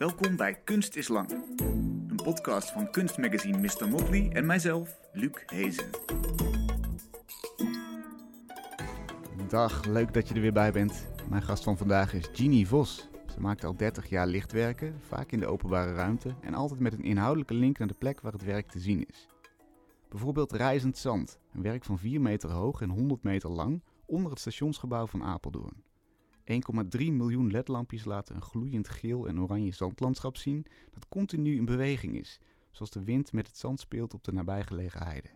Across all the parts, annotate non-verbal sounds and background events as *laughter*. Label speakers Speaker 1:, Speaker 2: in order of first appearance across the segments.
Speaker 1: Welkom bij Kunst is Lang. Een podcast van kunstmagazine Mr. Motley en mijzelf, Luc Hezen.
Speaker 2: Dag, leuk dat je er weer bij bent. Mijn gast van vandaag is Jeannie Vos. Ze maakt al 30 jaar lichtwerken, vaak in de openbare ruimte en altijd met een inhoudelijke link naar de plek waar het werk te zien is. Bijvoorbeeld Reizend Zand, een werk van 4 meter hoog en 100 meter lang onder het stationsgebouw van Apeldoorn. 1,3 miljoen ledlampjes laten een gloeiend geel en oranje zandlandschap zien dat continu in beweging is, zoals de wind met het zand speelt op de nabijgelegen heide.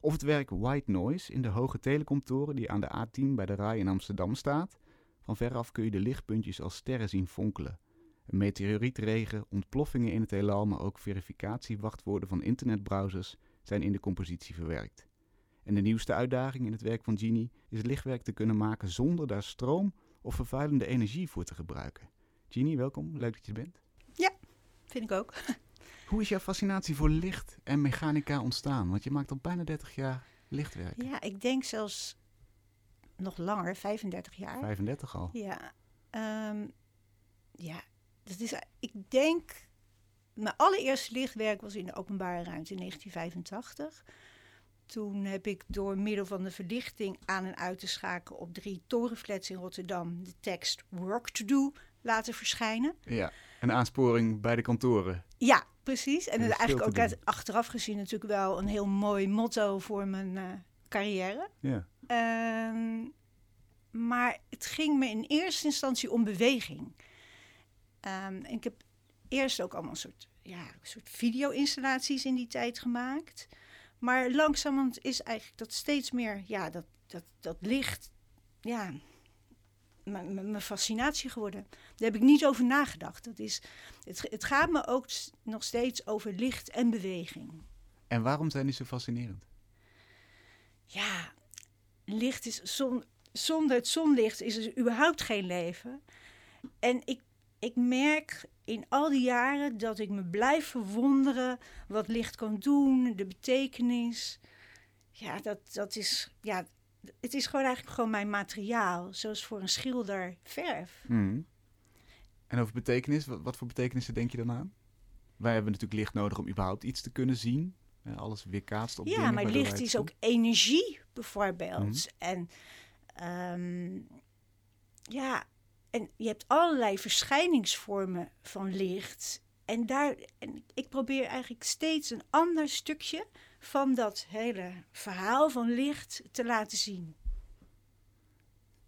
Speaker 2: Of het werk White Noise in de hoge telecomtoren die aan de A10 bij de Rai in Amsterdam staat. Van veraf kun je de lichtpuntjes als sterren zien fonkelen. Een meteorietregen, ontploffingen in het heelal, maar ook verificatiewachtwoorden van internetbrowsers zijn in de compositie verwerkt. En de nieuwste uitdaging in het werk van Genie is lichtwerk te kunnen maken zonder daar stroom of vervuilende energie voor te gebruiken. Genie, welkom. Leuk dat je er bent.
Speaker 3: Ja, vind ik ook. *laughs*
Speaker 2: Hoe is jouw fascinatie voor licht en mechanica ontstaan? Want je maakt al bijna 30 jaar lichtwerk.
Speaker 3: Ja, ik denk zelfs nog langer, 35 jaar.
Speaker 2: 35 al.
Speaker 3: Ja, um, ja dat is, ik denk, mijn allereerste lichtwerk was in de openbare ruimte in 1985. Toen heb ik door middel van de verlichting aan en uit te schakelen op drie torenflats in Rotterdam de tekst Work to Do laten verschijnen.
Speaker 2: Ja, een aansporing bij de kantoren.
Speaker 3: Ja, precies. En eigenlijk ook uit, achteraf gezien natuurlijk wel een heel mooi motto voor mijn uh, carrière.
Speaker 2: Ja.
Speaker 3: Um, maar het ging me in eerste instantie om beweging. Um, en ik heb eerst ook allemaal een soort, ja, een soort video-installaties in die tijd gemaakt. Maar langzamerhand is eigenlijk dat steeds meer, ja, dat, dat, dat licht, ja, mijn fascinatie geworden. Daar heb ik niet over nagedacht. Dat is, het, het gaat me ook nog steeds over licht en beweging.
Speaker 2: En waarom zijn die zo fascinerend?
Speaker 3: Ja, licht is zon, zonder het zonlicht is er überhaupt geen leven. En ik, ik merk in al die jaren dat ik me blijf verwonderen wat licht kan doen, de betekenis. Ja, dat, dat is, ja, het is gewoon eigenlijk gewoon mijn materiaal, zoals voor een schilder verf.
Speaker 2: Mm. En over betekenis, wat, wat, voor betekenissen denk je dan aan? Wij hebben natuurlijk licht nodig om überhaupt iets te kunnen zien. alles weerkaatst op
Speaker 3: Ja,
Speaker 2: dingen,
Speaker 3: maar licht is ook energie bijvoorbeeld.
Speaker 2: Mhm.
Speaker 3: En um, ja, en je hebt allerlei verschijningsvormen van licht. En, daar, en ik probeer eigenlijk steeds een ander stukje van dat hele verhaal van licht te laten zien.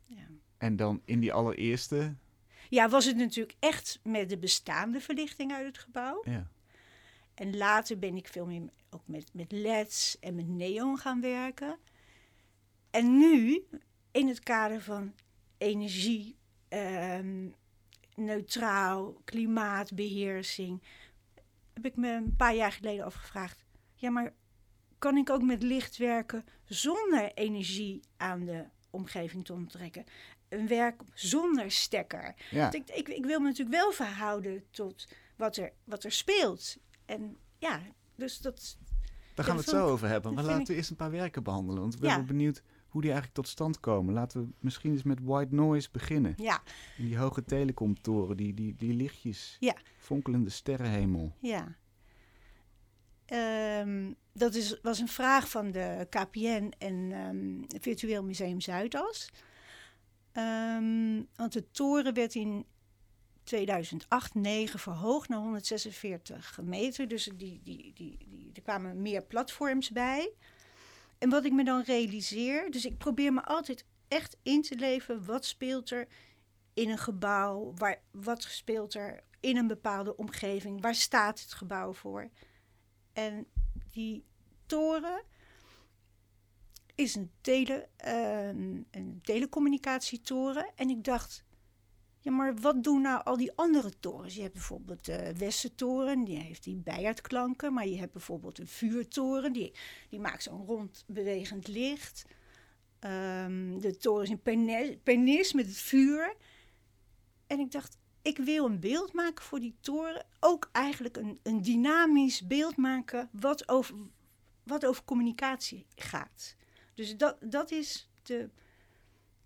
Speaker 3: Ja.
Speaker 2: En dan in die allereerste.
Speaker 3: Ja, was het natuurlijk echt met de bestaande verlichting uit het gebouw.
Speaker 2: Ja.
Speaker 3: En later ben ik veel meer ook met, met LED's en met neon gaan werken. En nu, in het kader van energie, um, neutraal, klimaatbeheersing, heb ik me een paar jaar geleden afgevraagd: ja, maar kan ik ook met licht werken zonder energie aan de omgeving te onttrekken? Een werk zonder stekker.
Speaker 2: Ja.
Speaker 3: Ik, ik, ik, wil me natuurlijk wel verhouden tot wat er, wat er speelt. En ja, dus dat.
Speaker 2: Daar gaan we het zo over hebben. Maar laten we eerst een paar werken behandelen. Want ik ben
Speaker 3: Ja.
Speaker 2: benieuwd hoe die eigenlijk tot stand komen. Laten we misschien eens met White Noise beginnen.
Speaker 3: Ja,
Speaker 2: In die hoge telecomtoren, die, die, die lichtjes.
Speaker 3: Ja.
Speaker 2: Fonkelende sterrenhemel.
Speaker 3: ja. Ehm, dat is, was een vraag van de KPN en ehm, het Virtueel Museum Zuidas. Ehm, want de toren werd in 2008-9 verhoogd naar 146 meter. Dus die, die, die, die, er kwamen meer platforms bij. En wat ik me dan realiseer, dus ik probeer me altijd echt in te leven. Wat speelt er in een gebouw? Waar, wat speelt er in een bepaalde omgeving? Waar staat het gebouw voor? En die toren is een, tele, ehm, een telecommunicatietoren. En ik dacht, maar wat doen nou al die andere torens? Je hebt bijvoorbeeld de Westertoren, die heeft die bijaardklanken. Maar je hebt bijvoorbeeld een vuurtoren, die, die maakt zo'n rond bewegend licht. Ehm, de torens in Pernis met het vuur. En ik dacht, ik wil een beeld maken voor die toren. Ook eigenlijk een, een dynamisch beeld maken wat over, wat over communicatie gaat. Dus dat, dat is de,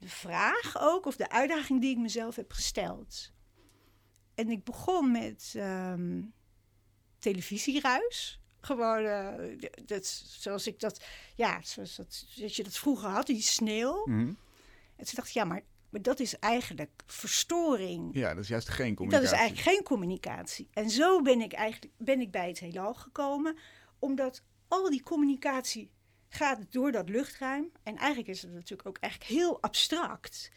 Speaker 3: de vraag ook, of de uitdaging die ik mezelf heb gesteld. En ik begon met ehm, televisieruis. Gewoon, eh, dat, zoals ik dat, ja, zoals dat, dat je dat vroeger had, die sneeuw.
Speaker 2: Mhm.
Speaker 3: En toen dacht ik, ja, maar, maar dat is eigenlijk verstoring.
Speaker 2: Ja, dat is juist geen
Speaker 3: Dat
Speaker 2: communicatie.
Speaker 3: is eigenlijk geen communicatie. En zo ben ik eigenlijk ben ik bij het heelal gekomen, omdat al die communicatie gaat door dat luchtruim. En eigenlijk is het natuurlijk ook eigenlijk heel abstract.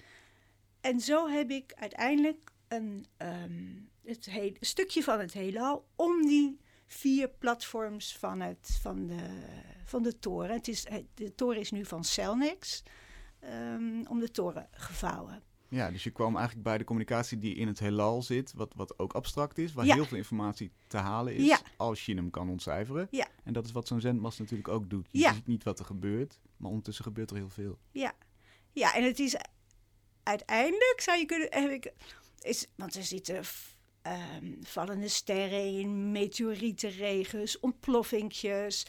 Speaker 3: En zo heb ik uiteindelijk een, ehm, het heel, een stukje van het heelal om die vier platforms van, het, van, de, van de toren. Het is, de toren is nu van Celnex. ehm, om de toren gevouwen.
Speaker 2: Ja, dus je kwam eigenlijk bij de communicatie die in het heelal zit, wat, wat ook abstract is, waar
Speaker 3: Ja.
Speaker 2: heel veel informatie te halen is,
Speaker 3: Ja.
Speaker 2: als je hem kan ontcijferen.
Speaker 3: Ja.
Speaker 2: En dat is wat zo'n zendmast natuurlijk ook doet. Je ziet niet wat er gebeurt, maar ondertussen gebeurt er heel veel.
Speaker 3: Ja, ja en het is uiteindelijk zou je kunnen. Heb ik, is, want er zitten ehm, vallende sterren in, meteorietenregens, ontploffingjes.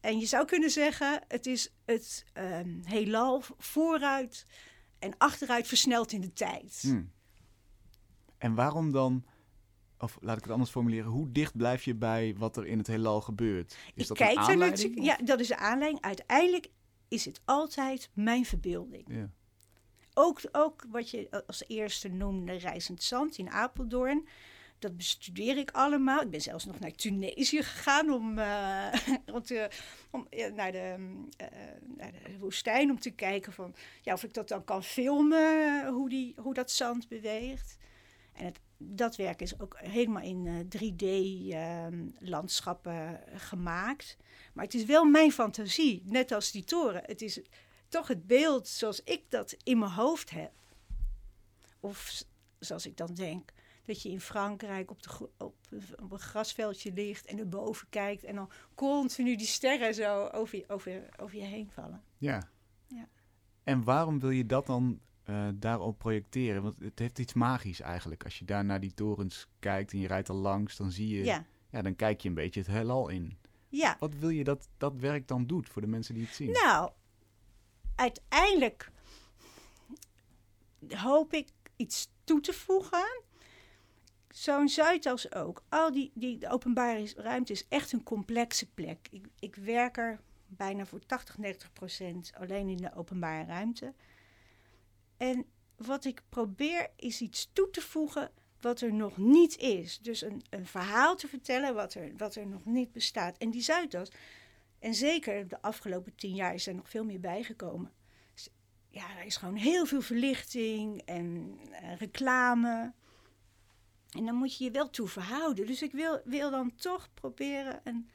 Speaker 3: En je zou kunnen zeggen, het is het ehm, heelal vooruit en achteruit versneld in de tijd.
Speaker 2: Hmm. En waarom dan, of laat ik het anders formuleren, hoe dicht blijf je bij wat er in het heelal gebeurt? Is
Speaker 3: ik
Speaker 2: dat
Speaker 3: kijk
Speaker 2: een aanleiding.
Speaker 3: Ja, dat is de aanleiding. Uiteindelijk is het altijd mijn verbeelding.
Speaker 2: Ja.
Speaker 3: Ook, ook wat je als eerste noemde, Reizend Zand in Apeldoorn. Dat bestudeer ik allemaal. Ik ben zelfs nog naar Tunesië gegaan om, eh, *laughs* om, de, eh, naar de woestijn om te kijken van, ja, of ik dat dan kan filmen, hoe, die, hoe dat zand beweegt. En het, dat werk is ook helemaal in 3D-landschappen gemaakt. Maar het is wel mijn fantasie, net als die toren. Het is toch het beeld zoals ik dat in mijn hoofd heb. Of zoals ik dan denk, dat je in Frankrijk op, de, op een grasveldje ligt en erboven kijkt en dan continu die sterren zo over je, over, over je heen vallen.
Speaker 2: Ja.
Speaker 3: Ja.
Speaker 2: En waarom wil je dat dan eh, daarop projecteren? Want het heeft iets magisch eigenlijk. Als je daar naar die torens kijkt en je rijdt er langs, dan zie je, ja.
Speaker 3: Ja,
Speaker 2: dan kijk je een beetje het heelal in.
Speaker 3: ja.
Speaker 2: Wat wil je dat dat werk dan doet voor de mensen die het zien?
Speaker 3: Nou, uiteindelijk hoop ik iets toe te voegen. Zo'n Zuidas ook. Al die, die de openbare ruimte is echt een complexe plek. Ik, ik werk er bijna voor 80, 90 procent alleen in de openbare ruimte. En wat ik probeer is iets toe te voegen wat er nog niet is. Dus een, een verhaal te vertellen wat er, wat er nog niet bestaat. En die Zuidas, en zeker de afgelopen tien jaar is er nog veel meer bijgekomen. Ja, er is gewoon heel veel verlichting en eh, reclame. En dan moet je je wel toe verhouden. Dus ik wil, wil dan toch proberen een...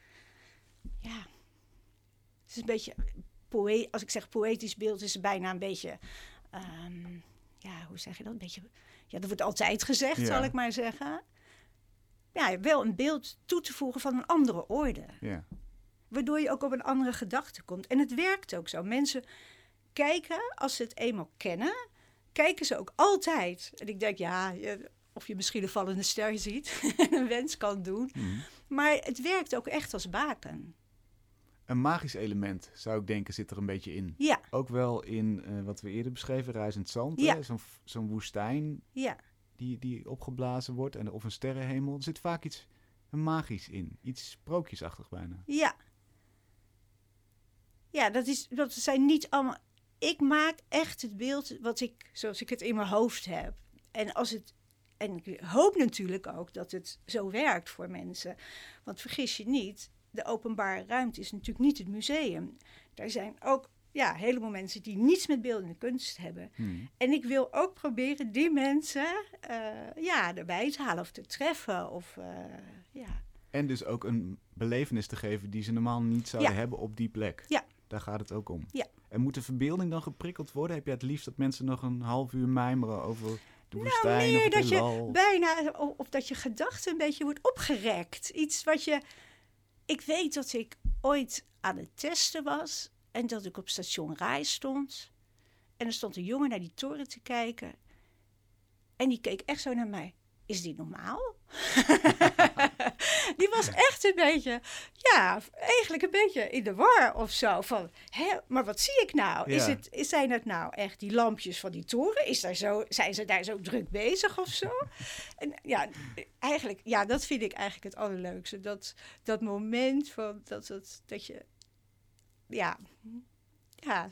Speaker 3: Ja, het is een beetje... Poë als ik zeg poëtisch beeld, is het bijna een beetje... ehm, ja, hoe zeg je dat? Een beetje... Ja, dat wordt altijd gezegd,
Speaker 2: Ja.
Speaker 3: zal ik maar zeggen. Ja, wel een beeld toe te voegen van een andere orde
Speaker 2: Ja.
Speaker 3: waardoor je ook op een andere gedachte komt. En het werkt ook zo. Mensen kijken, als ze het eenmaal kennen, kijken ze ook altijd. En ik denk, ja, of je misschien een vallende ster ziet *laughs* en een wens kan doen.
Speaker 2: Mhm.
Speaker 3: Maar het werkt ook echt als baken.
Speaker 2: Een magisch element, zou ik denken, zit er een beetje in.
Speaker 3: Ja,
Speaker 2: Ook wel in eh, wat we eerder beschreven, Reizend Zand.
Speaker 3: Ja.
Speaker 2: zo'n woestijn
Speaker 3: ja,
Speaker 2: die, die opgeblazen wordt, en, of een sterrenhemel. Er zit vaak iets magisch in. Iets sprookjesachtig bijna.
Speaker 3: ja. Ja, dat, is, dat zijn niet allemaal... Ik maak echt het beeld wat ik, zoals ik het in mijn hoofd heb. En als het... En ik hoop natuurlijk ook dat het zo werkt voor mensen. Want vergis je niet, de openbare ruimte is natuurlijk niet het museum. Daar zijn ook ja, een heleboel mensen die niets met beeldende kunst hebben.
Speaker 2: Mhm.
Speaker 3: En ik wil ook proberen die mensen eh, ja, erbij te halen of te treffen. Of, eh, ja.
Speaker 2: En dus ook een belevenis te geven die ze normaal niet zouden
Speaker 3: Ja.
Speaker 2: hebben op die plek.
Speaker 3: Ja.
Speaker 2: Daar gaat het ook om.
Speaker 3: Ja.
Speaker 2: En moet de verbeelding dan geprikkeld worden? Heb je het liefst dat mensen nog een half uur mijmeren over de woestijn of
Speaker 3: Nou, meer dat je bijna, of, of dat je gedachte een beetje wordt opgerekt. Iets wat je... Ik weet dat ik ooit aan het testen was en dat ik op station Rai stond. En er stond een jongen naar die toren te kijken. En die keek echt zo naar mij. Is die normaal? *laughs* die was echt een beetje, ja, eigenlijk een beetje in de war of zo. Van, hè, maar wat zie ik nou? Is het, is, zijn het nou echt die lampjes van die toren? Is daar zo, zijn ze daar zo druk bezig of zo? En ja, eigenlijk, ja, dat vind ik eigenlijk het allerleukste. Dat, dat moment van dat, het, dat je, ja, ja,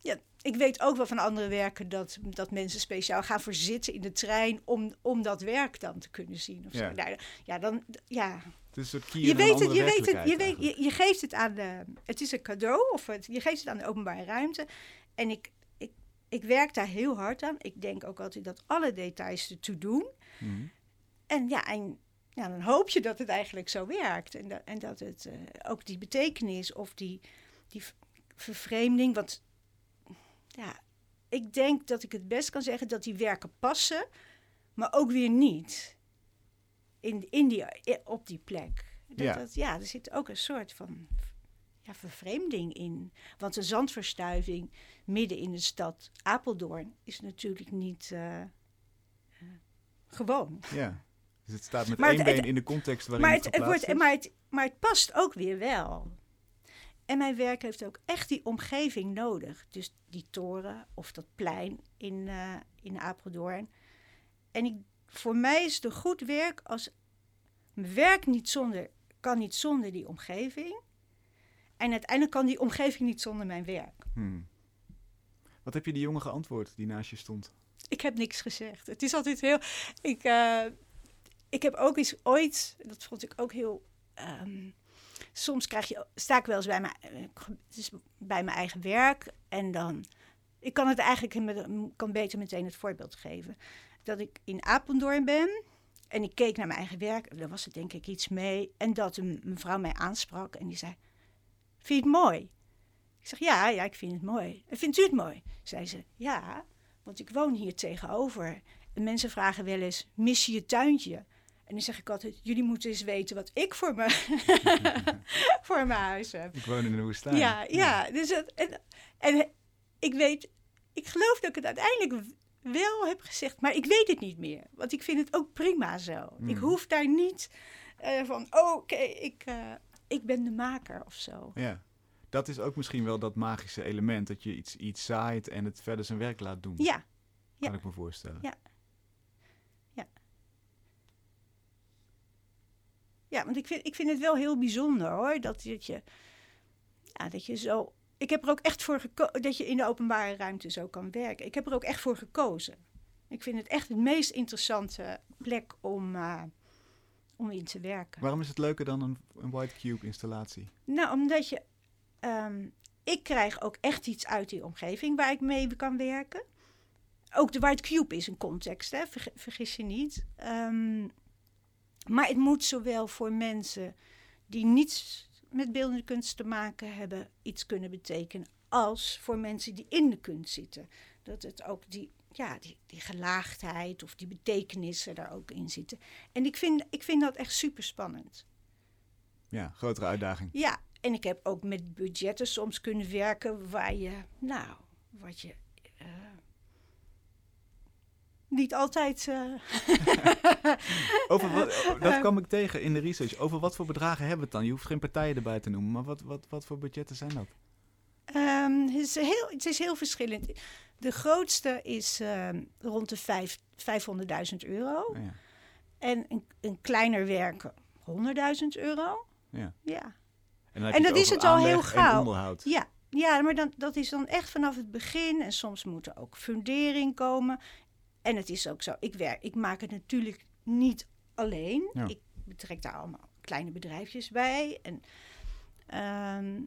Speaker 3: ja, ik weet ook wel van andere werken dat, dat mensen speciaal gaan voor zitten in de trein om, om dat werk dan te kunnen zien. Of
Speaker 2: Ja.
Speaker 3: zo. Nou, ja, dan, ja,
Speaker 2: Het is een soort kier
Speaker 3: je weet het, je weet het, je, weet, je, je geeft het aan de, het is een cadeau of het, je geeft het aan de openbare ruimte. En ik, ik, ik werk daar heel hard aan. Ik denk ook altijd dat alle details ertoe doen.
Speaker 2: Mhm.
Speaker 3: En ja, en ja, dan hoop je dat het eigenlijk zo werkt. En, dat en dat het eh, ook die betekenis of die, die vervreemding. Want ja, ik denk dat ik het best kan zeggen dat die werken passen, maar ook weer niet. In, in die, i- op die plek. Dat,
Speaker 2: Ja.
Speaker 3: Dat, ja, er zit ook een soort van ja, vervreemding in. Want een zandverstuiving midden in de stad Apeldoorn is natuurlijk niet eh, eh, gewoon.
Speaker 2: Ja. Dus het staat met
Speaker 3: Maar
Speaker 2: één
Speaker 3: het-
Speaker 2: been in de context waarin
Speaker 3: Maar
Speaker 2: het,
Speaker 3: het, het wordt, maar, het, maar het past ook weer wel. En mijn werk heeft ook echt die omgeving nodig. Dus die toren of dat plein in, eh, in Apeldoorn. En ik, voor mij is het een goed werk als mijn werk niet zonder, kan niet zonder die omgeving. En uiteindelijk kan die omgeving niet zonder mijn werk.
Speaker 2: Hmm. Wat heb je die jongen geantwoord die naast je stond?
Speaker 3: Ik heb niks gezegd. Het is altijd heel. Ik, eh, ik heb ook eens ooit, dat vond ik ook heel. ehm, soms krijg je, sta ik wel eens bij mijn, eh, bij mijn eigen werk en dan. Ik kan het eigenlijk kan beter meteen het voorbeeld geven. Dat ik in Apeldoorn ben en ik keek naar mijn eigen werk. Daar was het denk ik iets mee. En dat een mevrouw mij aansprak en die zei: Vind je het mooi? Ik zeg: Ja, ja, ik vind het mooi. En vindt u het mooi? Zei ze: Ja. Want ik woon hier tegenover. En mensen vragen wel eens, mis je je tuintje? En dan zeg ik altijd, jullie moeten eens weten wat ik voor, me *laughs* *laughs* voor mijn huis heb.
Speaker 2: Ik woon in de woestijn.
Speaker 3: Ja, ja. Dus het, en, en ik weet, ik geloof dat ik het uiteindelijk wel heb gezegd, maar ik weet het niet meer. Want ik vind het ook prima zo. Ik
Speaker 2: Mm.
Speaker 3: hoef daar niet eh, van, oh, oké, ik, eh, ik ben de maker of zo.
Speaker 2: Ja. Dat is ook misschien wel dat magische element. Dat je iets, iets zaait en het verder zijn werk laat doen.
Speaker 3: Ja,
Speaker 2: Kan
Speaker 3: ja.
Speaker 2: ik me voorstellen.
Speaker 3: Ja. Ja, want ik vind, ik vind het wel heel bijzonder hoor. Dat, dat, je, ja, dat je zo. Ik heb er ook echt voor gekozen. Dat je in de openbare ruimte zo kan werken. Ik heb er ook echt voor gekozen. Ik vind het echt de meest interessante plek om, eh, om in te werken.
Speaker 2: Waarom is het leuker dan een, een White Cube installatie?
Speaker 3: Nou, omdat je. ehm, ik krijg ook echt iets uit die omgeving waar ik mee kan werken. Ook de White Cube is een context, hè? verg- vergis je niet. Ehm, maar het moet zowel voor mensen die niets met beeldende kunst te maken hebben, iets kunnen betekenen, als voor mensen die in de kunst zitten. Dat het ook die, ja, die, die gelaagdheid of die betekenissen daar ook in zitten. En ik vind, ik vind dat echt super spannend.
Speaker 2: Ja, grotere uitdaging.
Speaker 3: Ja, en ik heb ook met budgetten soms kunnen werken waar je, nou, wat je eh, niet altijd. eh, *laughs*
Speaker 2: Over wat, *laughs* dat kwam ik tegen in de research. Over wat voor bedragen hebben we het dan? Je hoeft geen partijen erbij te noemen, maar wat, wat, wat voor budgetten zijn dat?
Speaker 3: ehm, het, is heel, het is heel verschillend. De grootste is ehm, rond de vijf- 500.000 euro.
Speaker 2: Oh, ja.
Speaker 3: En een, een kleiner werk 100.000 euro.
Speaker 2: Ja.
Speaker 3: Ja.
Speaker 2: En,
Speaker 3: dat is het al heel gauw. Ja, ja maar dan, dat is dan echt vanaf het begin. En soms moet er ook fundering komen. En het is ook zo, ik, werk, ik maak het natuurlijk niet alleen.
Speaker 2: Ja.
Speaker 3: Ik betrek daar allemaal kleine bedrijfjes bij. En ehm,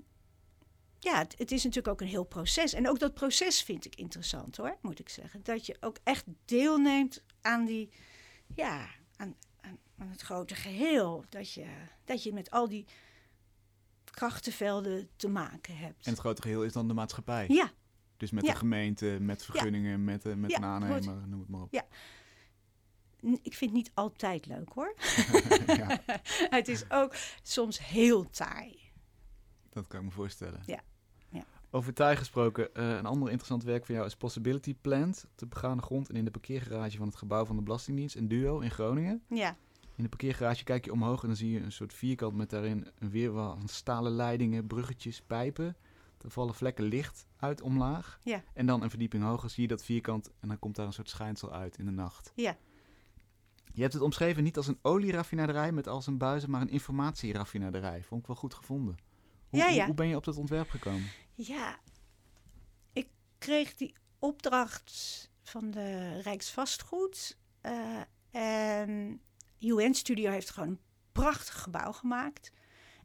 Speaker 3: ja, het, het is natuurlijk ook een heel proces. En ook dat proces vind ik interessant hoor, moet ik zeggen. Dat je ook echt deelneemt aan die, ja, aan, aan, aan het grote geheel. Dat je, dat je met al die krachtenvelden te maken hebt.
Speaker 2: En het grote geheel is dan de maatschappij.
Speaker 3: Ja,
Speaker 2: Dus met
Speaker 3: Ja.
Speaker 2: de gemeente, met vergunningen, met, eh, met
Speaker 3: Ja,
Speaker 2: een aannemer, noem het maar op.
Speaker 3: Ja. ik vind het niet altijd leuk hoor. *laughs*
Speaker 2: ja, *laughs*
Speaker 3: het is ook soms heel taai.
Speaker 2: dat kan ik me voorstellen.
Speaker 3: Ja, ja.
Speaker 2: Over taai gesproken, eh, een ander interessant werk van jou is Possibility Plant. Op de begane grond en in de parkeergarage van het gebouw van de Belastingdienst, een duo in Groningen.
Speaker 3: Ja,
Speaker 2: In de parkeergarage kijk je omhoog en dan zie je een soort vierkant met daarin een weerwar van stalen leidingen, bruggetjes, pijpen. Er vallen vlekken licht uit omlaag.
Speaker 3: Ja.
Speaker 2: En dan een verdieping hoger zie je dat vierkant en dan komt daar een soort schijnsel uit in de nacht.
Speaker 3: Ja.
Speaker 2: Je hebt het omschreven niet als een olieraffinaderij met als een buizen, maar een informatieraffinaderij. Vond ik wel goed gevonden. Hoe,
Speaker 3: Ja, ja.
Speaker 2: hoe ben je op dat ontwerp gekomen?
Speaker 3: Ja, ik kreeg die opdracht van de Rijksvastgoed. eh, en UN Studio heeft gewoon een prachtig gebouw gemaakt.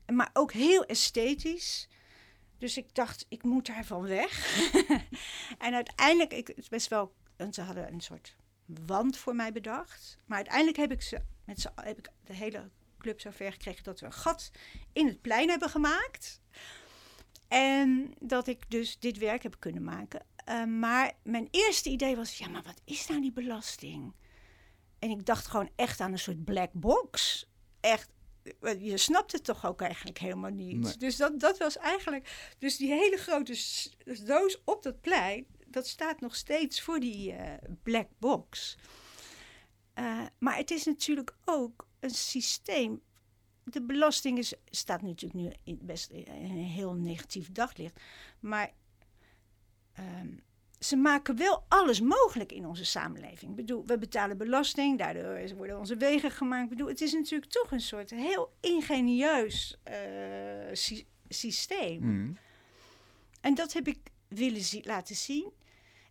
Speaker 3: Maar ook heel esthetisch. Dus ik dacht, ik moet daarvan weg. *laughs* en uiteindelijk, ik, het is best wel, en ze hadden een soort wand voor mij bedacht. Maar uiteindelijk heb ik, ze, met ze, heb ik de hele club zover gekregen dat we een gat in het plein hebben gemaakt. En dat ik dus dit werk heb kunnen maken. Eh, maar mijn eerste idee was, ja, maar wat is nou die belasting? En ik dacht gewoon echt aan een soort black box. Echt, je snapt het toch ook eigenlijk helemaal niet.
Speaker 2: Nee.
Speaker 3: Dus dat, dat was eigenlijk, dus die hele grote doos op dat plein, dat staat nog steeds voor die eh, black box. Eh, maar het is natuurlijk ook een systeem de belasting is, staat natuurlijk nu in best in een heel negatief daglicht. Maar ehm, ze maken wel alles mogelijk in onze samenleving. Ik bedoel, we betalen belasting, daardoor worden onze wegen gemaakt. Ik bedoel, het is natuurlijk toch een soort heel ingenieus eh, sy- systeem.
Speaker 2: Mhm.
Speaker 3: En dat heb ik willen zi- laten zien.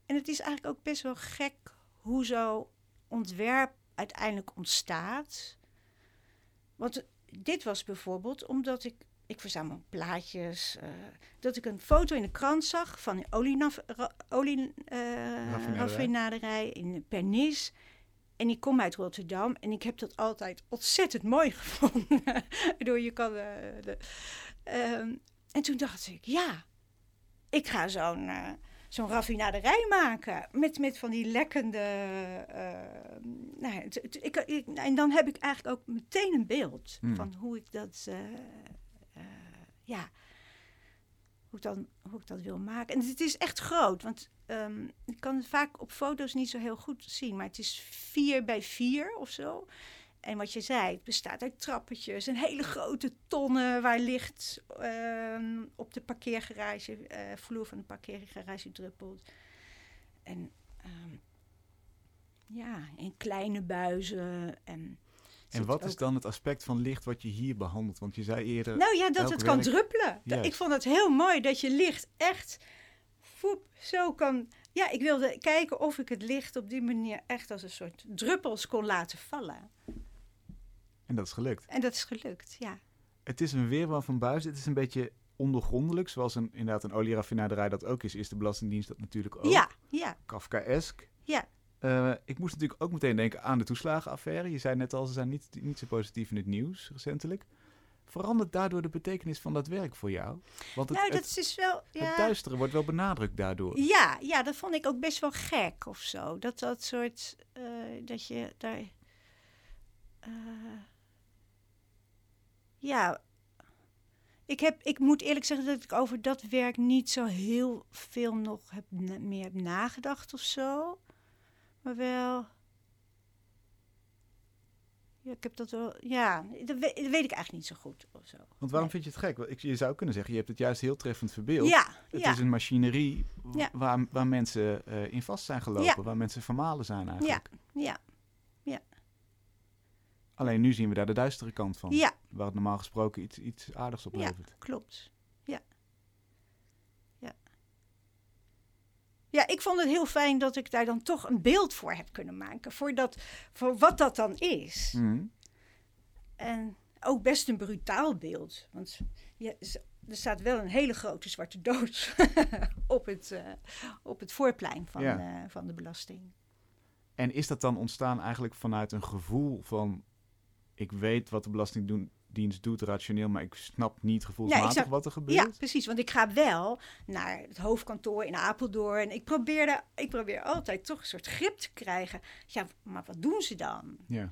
Speaker 3: En het is eigenlijk ook best wel gek hoe zo'n ontwerp uiteindelijk ontstaat. Want dit was bijvoorbeeld omdat ik, ik verzamel plaatjes, eh, dat ik een foto in de krant zag van een olienaf- ra- olie, eh, in Pernis. En ik kom uit Rotterdam en ik heb dat altijd ontzettend mooi *laughs* gevonden. Bedoel, je kan. eh, de, ehm, en toen dacht ik, ja, ik ga zo'n zo'n raffinaderij maken. Met, met van die lekkende. nou, ik, ik- en dan heb ik eigenlijk ook meteen een beeld
Speaker 2: Hmm.
Speaker 3: van hoe ik dat. Ja. Hoe ik, dan, hoe ik dat wil maken. En het is echt groot, want ehm, ik kan het vaak op foto's niet zo heel goed zien. Maar het is vier bij vier of zo. En wat je zei, het bestaat uit trappetjes, een hele grote tonnen waar licht ehm, op de parkeergarage, eh, vloer van de parkeergarage druppelt. En ehm, ja, in kleine buizen. En,
Speaker 2: En wat is dan het aspect van licht wat je hier behandelt? Want je zei eerder,
Speaker 3: Nou ja, dat het kan druppelen. Ik vond het heel mooi dat je licht echt voep, zo kan... Ja, ik wilde kijken of ik het licht op die manier echt als een soort druppels kon laten vallen.
Speaker 2: en dat is gelukt.
Speaker 3: En dat is gelukt, ja.
Speaker 2: Het is een weerwar van buizen. Het is een beetje ondergrondelijk, zoals een, inderdaad een olieraffinaderij dat ook is. Is de Belastingdienst dat natuurlijk ook.
Speaker 3: Ja, ja,
Speaker 2: Kafkaesk.
Speaker 3: ja.
Speaker 2: Eh, ik moest natuurlijk ook meteen denken aan de toeslagenaffaire. Je zei net al, ze zijn niet, niet zo positief in het nieuws recentelijk. Verandert daardoor de betekenis van dat werk voor jou? Want het,
Speaker 3: nou, dat
Speaker 2: het,
Speaker 3: is wel...
Speaker 2: het
Speaker 3: Ja.
Speaker 2: duistere wordt wel benadrukt daardoor.
Speaker 3: Ja, ja, dat vond ik ook best wel gek of zo. Dat dat soort, eh, dat je daar, eh, ja, ik, heb, ik moet eerlijk zeggen dat ik over dat werk niet zo heel veel nog heb, meer heb nagedacht of zo. Maar wel, ja, ik heb dat wel, ja, dat weet, dat weet ik eigenlijk niet zo goed of zo.
Speaker 2: Want waarom
Speaker 3: Nee.
Speaker 2: vind je het gek? Ik, je zou kunnen zeggen, je hebt het juist heel treffend verbeeld.
Speaker 3: Ja,
Speaker 2: Het
Speaker 3: ja,
Speaker 2: is een machinerie
Speaker 3: Ja.
Speaker 2: waar, waar mensen eh, in vast zijn gelopen.
Speaker 3: Ja.
Speaker 2: Waar mensen vermalen zijn eigenlijk.
Speaker 3: ja,
Speaker 2: Alleen nu zien we daar de duistere kant van.
Speaker 3: ja,
Speaker 2: Waar het normaal gesproken iets, iets aardigs oplevert.
Speaker 3: Klopt. Ja. Ja. Ja, ik vond het heel fijn dat ik daar dan toch een beeld voor heb kunnen maken. Voor, dat, voor wat dat dan is.
Speaker 2: Mhm.
Speaker 3: En ook best een brutaal beeld. Want je, er staat wel een hele grote zwarte doos *laughs* op, het, eh, op het voorplein van,
Speaker 2: Ja.
Speaker 3: eh, van de belasting.
Speaker 2: En is dat dan ontstaan eigenlijk vanuit een gevoel van... ik weet wat de Belastingdienst doet rationeel... maar ik snap niet gevoelsmatig
Speaker 3: snap-
Speaker 2: wat er gebeurt?
Speaker 3: Ja, precies. Want ik ga wel naar het hoofdkantoor in Apeldoorn. En ik probeer, ik probeer altijd toch een soort grip te krijgen. Ja, maar wat doen ze dan?
Speaker 2: Ja.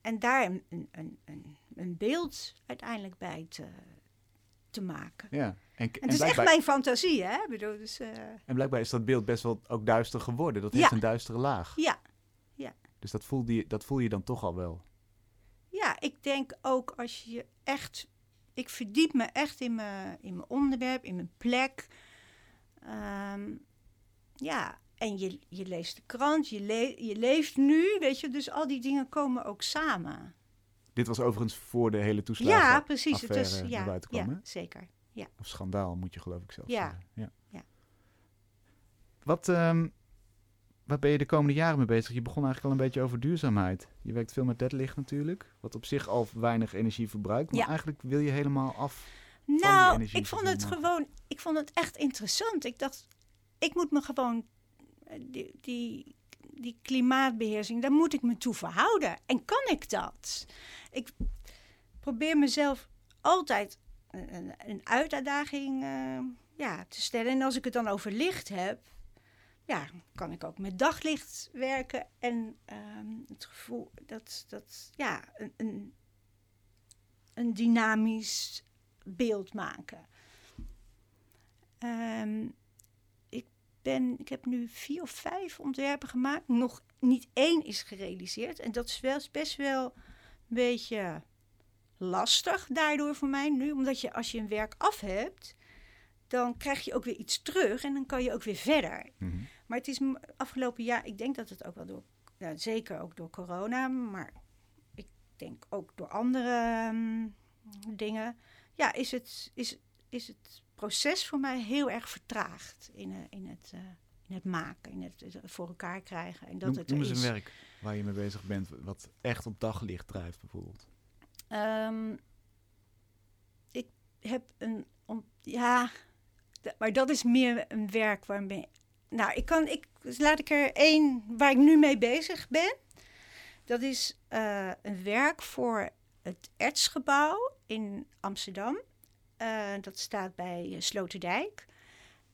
Speaker 3: En daar een, een, een, een, beeld uiteindelijk bij te, te maken.
Speaker 2: Ja. En,
Speaker 3: En het is echt mijn fantasie, hè? Ik bedoel, dus, eh,
Speaker 2: en blijkbaar is dat beeld best wel ook duister geworden. Dat
Speaker 3: Ja.
Speaker 2: heeft een duistere laag.
Speaker 3: ja.
Speaker 2: Dus dat voel, je, dat voel je dan toch al wel.
Speaker 3: Ja, ik denk ook als je je echt. Ik verdiep me echt in mijn, in mijn onderwerp, in mijn plek. Ehm, ja, en je, je leest de krant, je, le- je leeft nu, weet je, dus al die dingen komen ook samen.
Speaker 2: Dit was overigens voor de hele toeslagen.
Speaker 3: ja, precies. Het is, ja,
Speaker 2: kwam,
Speaker 3: ja, zeker.
Speaker 2: Of schandaal moet je geloof ik zelfs
Speaker 3: Ja.
Speaker 2: zeggen. Ja.
Speaker 3: Ja.
Speaker 2: Wat, ehm, waar ben je de komende jaren mee bezig? Je begon eigenlijk al een beetje over duurzaamheid. Je werkt veel met deadlicht natuurlijk. Wat op zich al weinig energie verbruikt. Maar
Speaker 3: Ja.
Speaker 2: eigenlijk wil je helemaal af.
Speaker 3: Nou, ik vond het gewoon, ik vond het echt interessant. Ik dacht, ik moet me gewoon, eh, die, die, die klimaatbeheersing, daar moet ik me toe verhouden. En kan ik dat? Ik probeer mezelf altijd een, een, een uitdaging eh, ja, te stellen. En als ik het dan over licht heb, ja, kan ik ook met daglicht werken. En ehm, het gevoel dat, dat ja, een, een, een dynamisch beeld maken. Ehm, ik, ben, ik heb nu vier of vijf ontwerpen gemaakt. Nog niet één is gerealiseerd. En dat is wel, best wel een beetje lastig daardoor voor mij nu. Omdat je als je een werk af hebt, dan krijg je ook weer iets terug. En dan kan je ook weer verder.
Speaker 2: Mhm.
Speaker 3: Maar het is afgelopen jaar, ik denk dat het ook wel door, ja, zeker ook door corona, maar ik denk ook door andere mm, dingen, ja, is het, is, is het proces voor mij heel erg vertraagd in, eh, in, het, eh, in het maken, in het, het voor elkaar krijgen. En dat
Speaker 2: Noem,
Speaker 3: het
Speaker 2: noem eens
Speaker 3: is.
Speaker 2: een werk waar je mee bezig bent. Wat echt op daglicht drijft bijvoorbeeld.
Speaker 3: Ehm, ik heb een. ont- ja, maar dat is meer een werk waarmee. Nou, ik kan. Ik, dus laat ik er één waar ik nu mee bezig ben. Dat is eh, een werk voor het Ertsgebouw in Amsterdam. Eh, dat staat bij eh, Sloterdijk.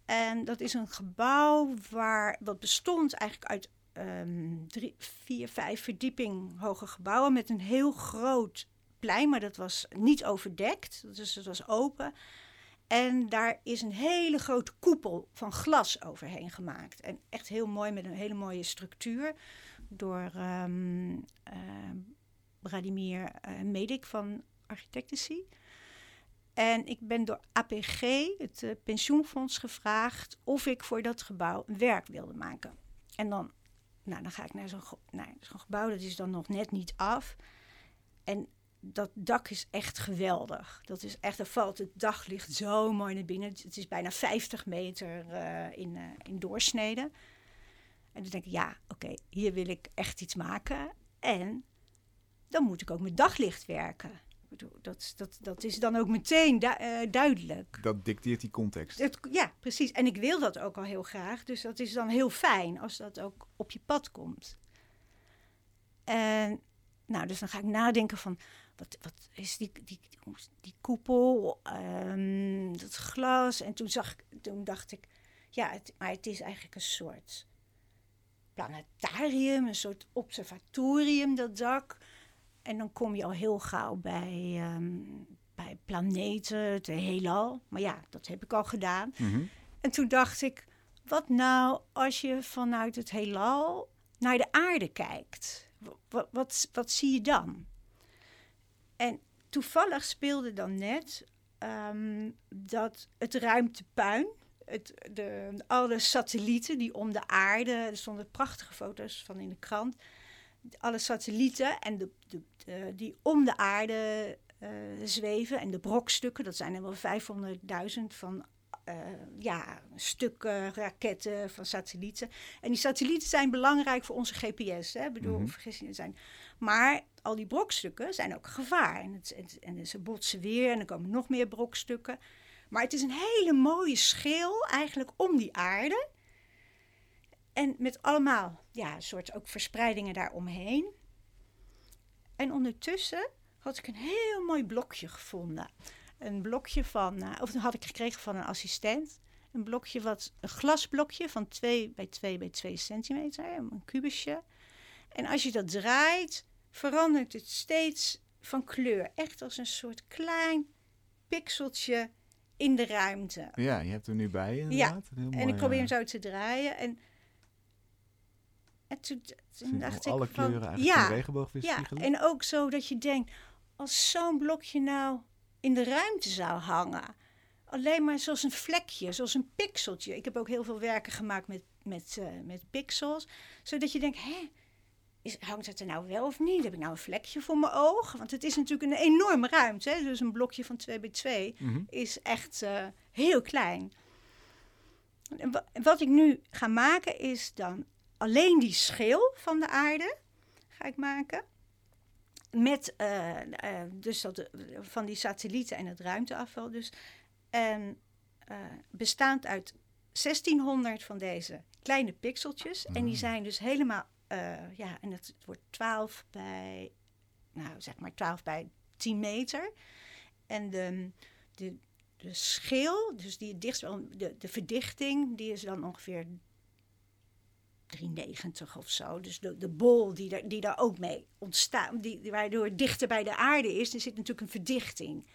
Speaker 3: En dat is een gebouw waar, wat bestond eigenlijk uit ehm, drie, vier, vijf verdieping hoge gebouwen met een heel groot plein, maar dat was niet overdekt, dus het was open. En daar is een hele grote koepel van glas overheen gemaakt. En echt heel mooi, met een hele mooie structuur. Door ehm ehm, Vladimir eh, Medik van Architectency. En ik ben door APG, het eh, pensioenfonds, gevraagd of ik voor dat gebouw een werk wilde maken. En dan, nou, dan ga ik naar zo'n naar zo'n gebouw, dat is dan nog net niet af. En dat dak is echt geweldig. Dat is echt, er valt het daglicht zo mooi naar binnen. Het is bijna 50 meter eh, in, eh, in doorsnede. En dan denk ik, ja, oké, hier wil ik echt iets maken. En dan moet ik ook met daglicht werken. Dat, dat, dat is dan ook meteen du- eh, duidelijk.
Speaker 2: Dat dicteert die context.
Speaker 3: Het, ja, precies. En ik wil dat ook al heel graag. Dus dat is dan heel fijn als dat ook op je pad komt. En nou, dus dan ga ik nadenken van... Wat, wat is die, die, die, die koepel, ehm, dat glas? En toen, zag, ik- toen dacht ik... Ja, het, maar het is eigenlijk een soort planetarium, een soort observatorium, dat dak. En dan kom je al heel gauw bij, ehm, bij planeten, het heelal. Maar ja, dat heb ik al gedaan.
Speaker 2: Mhm.
Speaker 3: En toen dacht ik, wat nou als je vanuit het heelal naar de aarde kijkt? Wat, wat, wat zie je dan? En toevallig speelde dan net ehm, dat het ruimtepuin, het, de, alle satellieten die om de aarde, er stonden prachtige foto's van in de krant, alle satellieten en de, de, de- die om de aarde eh, zweven en de brokstukken, dat zijn er wel 500.000 van eh, ja, stukken, raketten van satellieten. En die satellieten zijn belangrijk voor onze GPS. Hè? Ik bedoel,
Speaker 2: Mhm.
Speaker 3: vergis je, zijn. Maar al die brokstukken zijn ook gevaar. En, het, en ze botsen weer en er komen nog meer brokstukken. Maar het is een hele mooie schil eigenlijk om die aarde. En met allemaal, ja, een soort ook verspreidingen daaromheen. En ondertussen had ik een heel mooi blokje gevonden. Een blokje van, eh, of had ik gekregen van een assistent. Een blokje wat, een glasblokje van 2 bij 2 bij 2 centimeter, een kubusje. En als je dat draait, verandert het steeds van kleur. Echt als een soort klein pixeltje in de ruimte.
Speaker 2: Ja, je hebt hem nu bij inderdaad. Heel
Speaker 3: en
Speaker 2: mooi,
Speaker 3: ik probeer
Speaker 2: eh,
Speaker 3: hem zo te draaien. En, en toen, toen dacht
Speaker 2: alle
Speaker 3: ik van,
Speaker 2: kleuren eigenlijk
Speaker 3: ja,
Speaker 2: regenboog weer
Speaker 3: ja, en ook zo dat je denkt, als zo'n blokje nou in de ruimte zou hangen. Alleen maar zoals een vlekje, zoals een pixeltje. Ik heb ook heel veel werken gemaakt met, met, eh, met pixels. Zodat je denkt, hè, is, hangt het er nou wel of niet? Heb ik nou een vlekje voor mijn oog? Want het is natuurlijk een enorme ruimte. Hè? Dus een blokje van 2 bij 2
Speaker 2: Mhm.
Speaker 3: is echt eh, heel klein. En Wat ik nu ga maken is dan alleen die schil van de aarde ga ik maken. Met eh, dus dat, van die satellieten en het ruimteafval dus. En bestaand uit 1600 van deze kleine pixeltjes. En die
Speaker 2: Ah.
Speaker 3: zijn dus helemaal, eh, ja, en het wordt 12 bij, nou zeg maar 12 bij 10 meter. En de, de, de schil, dus die dichtst, de, de verdichting, die is dan ongeveer 390 of zo. Dus de, de bol die, daar die daar ook mee ontstaat, die waardoor het dichter bij de aarde is, er zit natuurlijk een verdichting.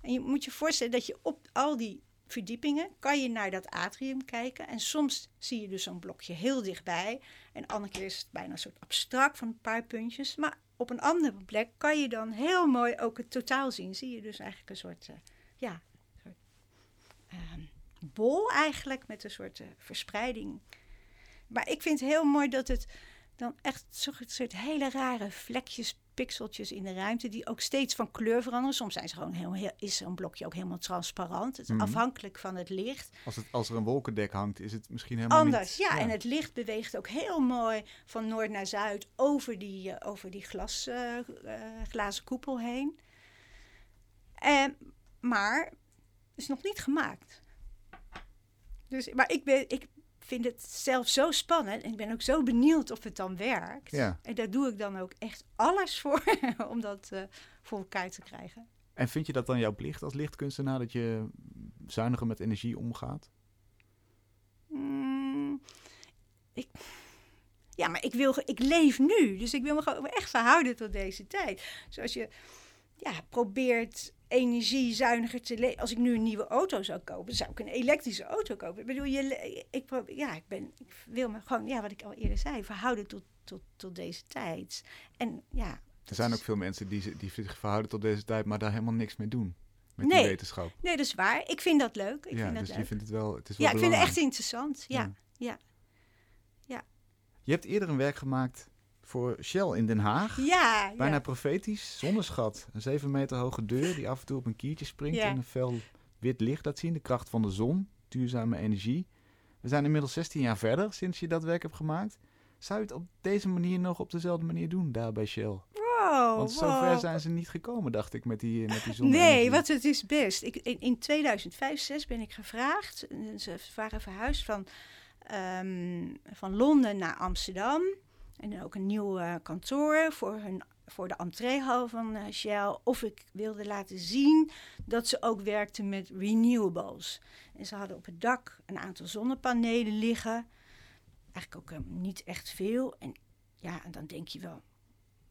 Speaker 3: En je moet je voorstellen dat je op al die verdiepingen kan je naar dat atrium kijken. En soms zie je dus zo'n blokje heel dichtbij. En andere keer is het bijna een soort abstract van een paar puntjes. Maar op een andere plek kan je dan heel mooi ook het totaal zien. Zie je dus eigenlijk een soort, eh, ja, soort ehm, bol eigenlijk met een soort eh, verspreiding. Maar ik vind het heel mooi dat het dan echt zo'n soort hele rare vlekjes, pixeltjes in de ruimte, die ook steeds van kleur veranderen. Soms zijn ze gewoon heel, heel, is zo'n blokje ook helemaal transparant. Het is
Speaker 2: Mhm.
Speaker 3: afhankelijk van het licht.
Speaker 2: Als, het, als er een wolkendek hangt, is het misschien helemaal
Speaker 3: Anders,
Speaker 2: niet...
Speaker 3: ja, En het licht beweegt ook heel mooi van noord naar zuid over die, eh, over die glas, eh, eh, glazen koepel heen. En, maar is nog niet gemaakt. Dus, maar ik, ben, ik vind het zelf zo spannend en ik ben ook zo benieuwd of het dan werkt.
Speaker 2: Ja.
Speaker 3: En daar doe ik dan ook echt alles *laughs* voor om dat eh, voor elkaar te krijgen.
Speaker 2: En vind je dat dan jouw plicht als lichtkunstenaar, dat je zuiniger met energie omgaat?
Speaker 3: Mm, ik, ja, maar ik, wil, ik leef nu. Dus ik wil me gewoon echt verhouden tot deze tijd. Zoals je ja, probeert energiezuiniger te leven. Als ik nu een nieuwe auto zou kopen, zou ik een elektrische auto kopen. Ik bedoel, je, ik, probeer, ja, ik, ben, ik wil me gewoon, ja, wat ik al eerder zei, verhouden tot, tot, tot deze tijd. En ja.
Speaker 2: Er zijn ook veel mensen die, zich- die zich verhouden tot deze tijd, maar daar helemaal niks mee doen. Met
Speaker 3: Nee.
Speaker 2: die wetenschap.
Speaker 3: Nee, dat is waar. Ik vind dat leuk. Ik
Speaker 2: ja,
Speaker 3: vind dat
Speaker 2: dus
Speaker 3: leuk.
Speaker 2: je vindt het wel, het is wel
Speaker 3: ja, ik vind het echt interessant. Ja.
Speaker 2: Ja.
Speaker 3: Ja.
Speaker 2: Je hebt eerder een werk gemaakt voor Shell in Den Haag.
Speaker 3: Ja,
Speaker 2: Bijna
Speaker 3: ja.
Speaker 2: profetisch, zonneschat. Een zeven meter hoge deur die af en toe op een kiertje springt
Speaker 3: Ja.
Speaker 2: en een fel wit licht laat zien. De kracht van de zon, duurzame energie. We zijn inmiddels 16 jaar verder sinds je dat werk hebt gemaakt. Zou je het op deze manier nog op dezelfde manier doen daar bij Shell?
Speaker 3: Wow,
Speaker 2: Want zover
Speaker 3: wow.
Speaker 2: zijn ze niet gekomen, dacht ik, met die, met die.
Speaker 3: Nee, wat het is best. Ik, in, in 2005, 6 ben ik gevraagd. Ze waren verhuisd van, ehm, van Londen naar Amsterdam. En ook een nieuw eh, kantoor voor, hun, voor de entreehal van eh, Shell. Of ik wilde laten zien dat ze ook werkten met renewables. En ze hadden op het dak een aantal zonnepanelen liggen. Eigenlijk ook eh, niet echt veel. En ja, en dan denk je wel,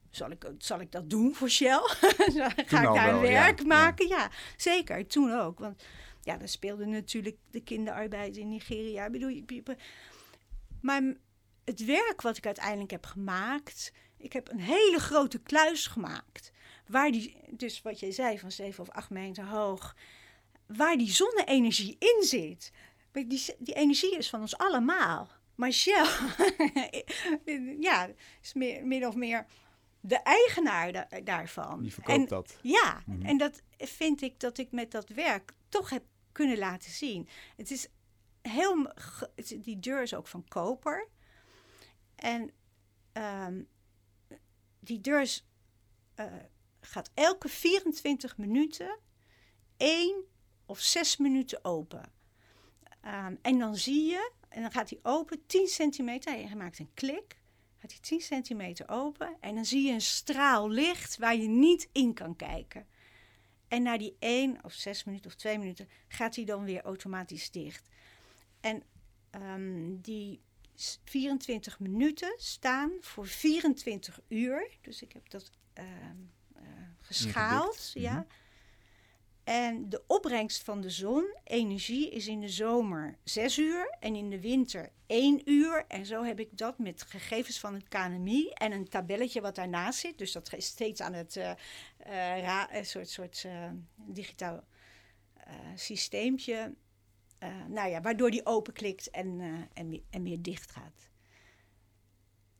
Speaker 3: zal ik, zal ik dat doen voor Shell? *laughs* Ga ik daar
Speaker 2: wel,
Speaker 3: werk
Speaker 2: ja.
Speaker 3: maken? Ja. zeker. Toen ook. Want ja, daar speelde natuurlijk de kinderarbeid in Nigeria. Ik bedoel, maar het werk wat ik uiteindelijk heb gemaakt... Ik heb een hele grote kluis gemaakt. Waar die, dus wat jij zei, van 7 of 8 meter hoog... waar die zonne-energie in zit. Die, die energie is van ons allemaal. Maar Shell, *laughs* ja, is meer, min of meer de eigenaar da- daarvan.
Speaker 2: Die verkoopt
Speaker 3: En-
Speaker 2: dat.
Speaker 3: Ja,
Speaker 2: Mhm.
Speaker 3: en dat vind ik dat ik met dat werk toch heb kunnen laten zien. Het is heel, die deur is ook van koper. En ehm, die deur is, eh, gaat elke 24 minuten één of zes minuten open. Ehm, en dan zie je, en dan gaat hij open 10 centimeter. Hij maakt een klik. Gaat hij 10 centimeter open. En dan zie je een straal licht waar je niet in kan kijken. En na die 1 of 6 minuten of 2 minuten gaat hij dan weer automatisch dicht. En ehm, die 24 minuten staan voor 24 uur. Dus ik heb dat ehm, eh, geschaald. Ja.
Speaker 2: mhm.
Speaker 3: En de opbrengst van de zon, energie, is in de zomer 6 uur en in de winter 1 uur. En zo heb ik dat met gegevens van het KNMI en een tabelletje wat daarnaast zit. Dus dat is steeds aan het uh, uh, een soort, soort digitaal systeempje. Nou ja, waardoor die openklikt en, en, en weer dicht gaat.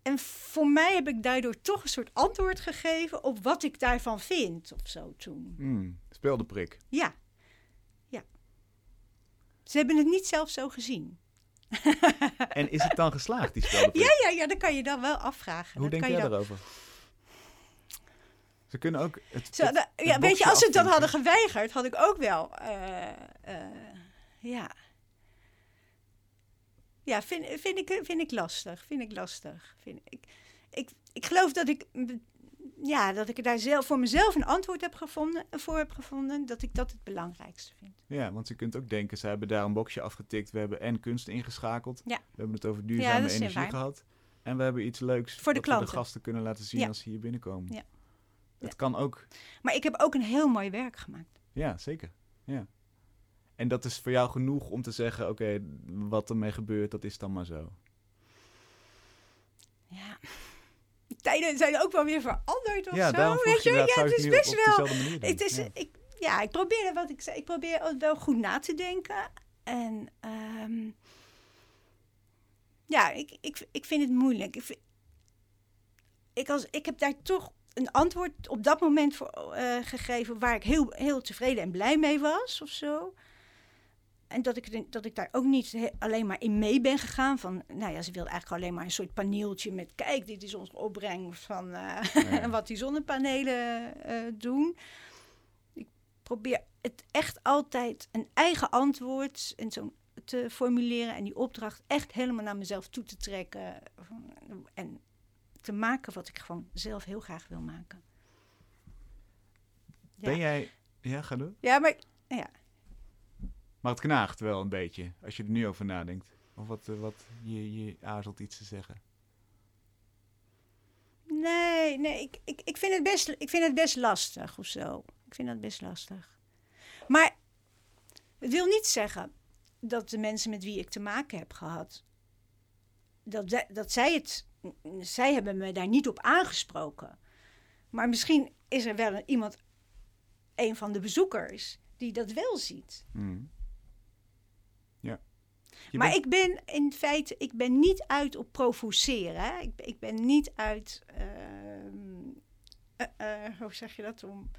Speaker 3: En voor mij heb ik daardoor toch een soort antwoord gegeven op wat ik daarvan vind of zo toen.
Speaker 2: Mm, prik.
Speaker 3: Ja. Ja. Ze hebben het niet zelf zo gezien. *laughs*
Speaker 2: en is het dan geslaagd, die spel?
Speaker 3: Ja, ja, ja, dat kan je dan wel afvragen.
Speaker 2: Hoe
Speaker 3: dat
Speaker 2: denk
Speaker 3: kan
Speaker 2: jij
Speaker 3: dan...
Speaker 2: daarover? Ze kunnen ook. Het, het
Speaker 3: ja, weet je, als ze het dan hadden geweigerd, had ik ook wel. eh, eh, ja. Ja, vind, vind, ik, vind ik lastig. Vind ik lastig. Vind ik, ik, ik geloof dat ik, ja, dat ik er daar zelf, voor mezelf een antwoord heb gevonden, voor heb gevonden. Dat ik dat het belangrijkste vind.
Speaker 2: Ja, want je kunt ook denken, ze hebben daar een boxje afgetikt. We hebben en kunst ingeschakeld.
Speaker 3: Ja.
Speaker 2: We hebben het over duurzame
Speaker 3: dat
Speaker 2: energie gehad. En we hebben iets leuks
Speaker 3: Voor de
Speaker 2: we de
Speaker 3: klanten.
Speaker 2: gasten kunnen laten zien
Speaker 3: Ja.
Speaker 2: als ze hier binnenkomen.
Speaker 3: Ja.
Speaker 2: Het
Speaker 3: Ja.
Speaker 2: kan ook.
Speaker 3: Maar ik heb ook een heel mooi werk gemaakt.
Speaker 2: Ja, zeker. Ja. En dat is voor jou genoeg om te zeggen, oké, wat ermee gebeurt, dat is dan maar zo.
Speaker 3: Ja. De tijden zijn ook wel weer veranderd of
Speaker 2: ja,
Speaker 3: zo. weet je? Ja, het is best wel. Het is,
Speaker 2: Ja.
Speaker 3: ik, ja, ik probeer wat ik zei. Ik probeer wel goed na te denken. En ehm, ja, ik, ik, ik vind het moeilijk. Ik, vind- ik, als, ik heb daar toch een antwoord op dat moment voor eh, gegeven waar ik heel, heel tevreden en blij mee was of zo. En dat ik, dat ik daar ook niet he- alleen maar in mee ben gegaan. Van, nou ja, ze wilde eigenlijk alleen maar een soort paneeltje met... kijk, dit is onze opbrengst van eh,
Speaker 2: Ja. *laughs*
Speaker 3: wat die zonnepanelen eh, doen. Ik probeer het echt altijd een eigen antwoord en zo te formuleren... en die opdracht echt helemaal naar mezelf toe te trekken. En te maken wat ik gewoon zelf heel graag wil maken.
Speaker 2: Ben jij... Ja, ga.
Speaker 3: Ja, maar ja,
Speaker 2: Maar het knaagt wel een beetje, als je er nu over nadenkt. Of wat, eh, wat je, je aarzelt iets te zeggen.
Speaker 3: Nee, nee, ik, ik, ik, vind het best, ik vind het best lastig of zo. Ik vind dat best lastig. Maar het wil niet zeggen dat de mensen met wie ik te maken heb gehad, dat, zij- dat zij het, zij hebben me daar niet op aangesproken. Maar misschien is er wel een, iemand, een van de bezoekers, die dat wel ziet.
Speaker 2: Mm. Je
Speaker 3: maar
Speaker 2: bent-
Speaker 3: ik ben in feite, ik ben niet uit op provoceren. Hè? Ik, ben- ik ben niet uit, ehm, eh, eh, hoe zeg je dat om?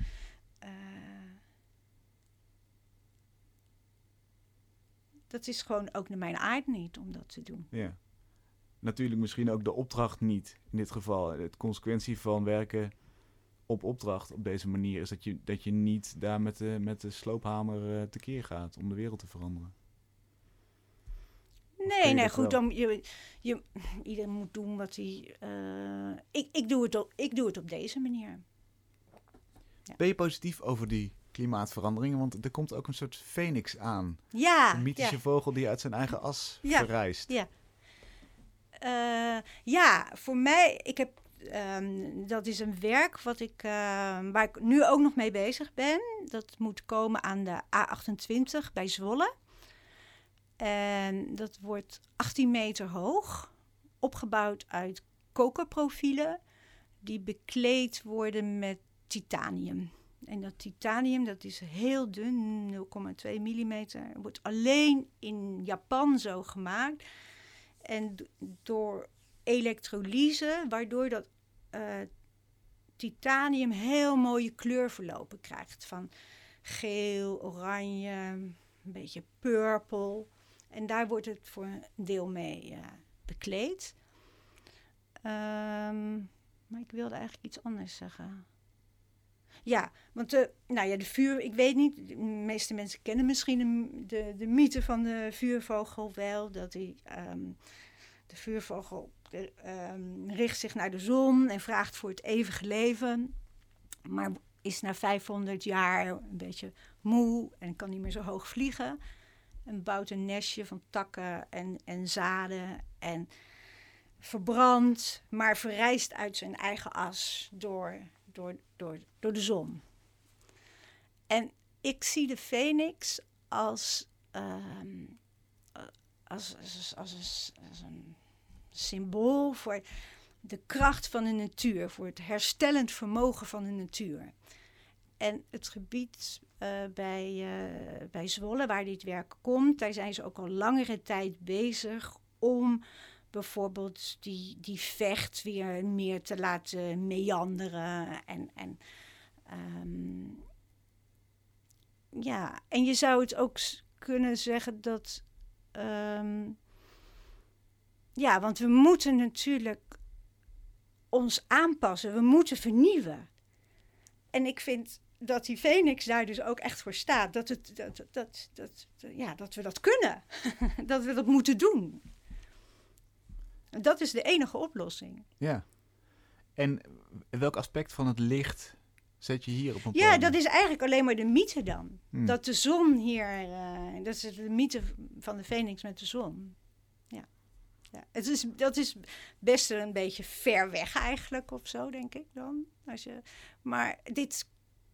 Speaker 3: eh, dat is gewoon ook naar mijn aard niet om dat te doen.
Speaker 2: Ja. Natuurlijk misschien ook de opdracht niet. In dit geval, de consequentie van werken op opdracht op deze manier is dat je, dat je niet daar met de, met de sloophamer tekeer gaat om de wereld te veranderen.
Speaker 3: Nee, nee, goed.
Speaker 2: wel?
Speaker 3: Dan, je, je, iedereen moet doen wat hij. eh, ik, ik, doe het op, ik doe het op deze manier.
Speaker 2: Ben je positief over die klimaatveranderingen? Want er komt ook een soort phoenix aan.
Speaker 3: Ja,
Speaker 2: een mythische
Speaker 3: ja.
Speaker 2: vogel die uit zijn eigen as
Speaker 3: Ja.
Speaker 2: verrijst.
Speaker 3: Ja. Eh, ja, voor mij, ik heb, ehm, dat is een werk wat ik, ehm, waar ik nu ook nog mee bezig ben. Dat moet komen aan de A28 bij Zwolle. En dat wordt 18 meter hoog, opgebouwd uit kokerprofielen die bekleed worden met titanium. En dat titanium, dat is heel dun, 0,2 millimeter. Wordt alleen in Japan zo gemaakt. En door elektrolyse, waardoor dat eh, titanium heel mooie kleurverlopen krijgt. Van geel, oranje, een beetje purple. En daar wordt het voor een deel mee bekleed. Ehm, maar ik wilde eigenlijk iets anders zeggen. Ja, want de, nou ja, de vuur, ik weet niet, de meeste mensen kennen misschien de, de, de mythe van de vuurvogel wel. Dat die, ehm, de vuurvogel eh, ehm, richt zich naar de zon en vraagt voor het eeuwige leven. Maar is na 500 jaar een beetje moe en kan niet meer zo hoog vliegen. En bouwt een nestje van takken en, en zaden en verbrandt, maar verrijst uit zijn eigen as door, door, door, door de zon. En ik zie de phoenix als, ehm, eh, als, als, als, als, een symbool voor de kracht van de natuur, voor het herstellend vermogen van de natuur. En het gebied bij, eh, bij Zwolle, waar dit werk komt, daar zijn ze ook al langere tijd bezig om bijvoorbeeld die, die vecht weer meer te laten meanderen. En, en, ehm, ja, en je zou het ook kunnen zeggen dat. Ehm, ja, want we moeten natuurlijk ons aanpassen, we moeten vernieuwen. En ik vind dat die Phoenix daar dus ook echt voor staat. Dat, het, dat, dat, dat, ja, dat we dat kunnen. *laughs* dat we dat moeten doen. Dat is de enige oplossing.
Speaker 2: Ja. En welk aspect van het licht zet je hier op een
Speaker 3: Ja, dat is eigenlijk alleen maar de mythe dan. Hmm. Dat de zon hier, uh, dat is de mythe van de Phoenix met de zon. Ja. ja. Het is, dat is best een beetje ver weg eigenlijk of zo, denk ik dan. Als je, maar dit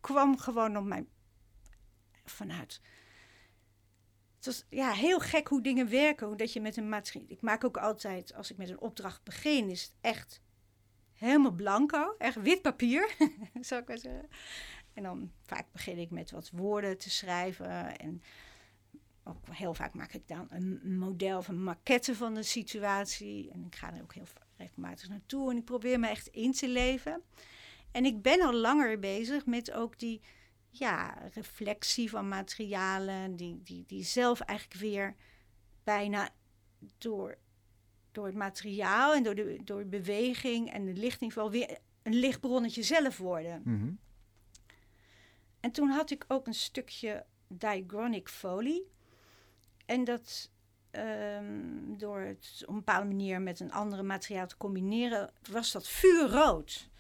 Speaker 3: kwam gewoon op mij vanuit. Het was ja, heel gek hoe dingen werken. Dat je met een. Ik maak ook altijd, als ik met een opdracht begin, is het echt helemaal blanco. Echt wit papier, *laughs* zou ik maar zeggen. En dan vaak begin ik met wat woorden te schrijven. En ook heel vaak maak ik dan een model of een maquette van de situatie. En ik ga er ook heel regelmatig naartoe. En ik probeer me echt in te leven. En ik ben al langer bezig met ook die ja, reflectie van materialen, die, die, die zelf eigenlijk weer bijna door, door het materiaal en door de, door beweging en de lichting wel weer een lichtbronnetje zelf worden. Mhm. En toen had ik ook een stukje diachronic folie. En dat um, door het op een bepaalde manier met een andere materiaal te combineren, was dat vuurrood.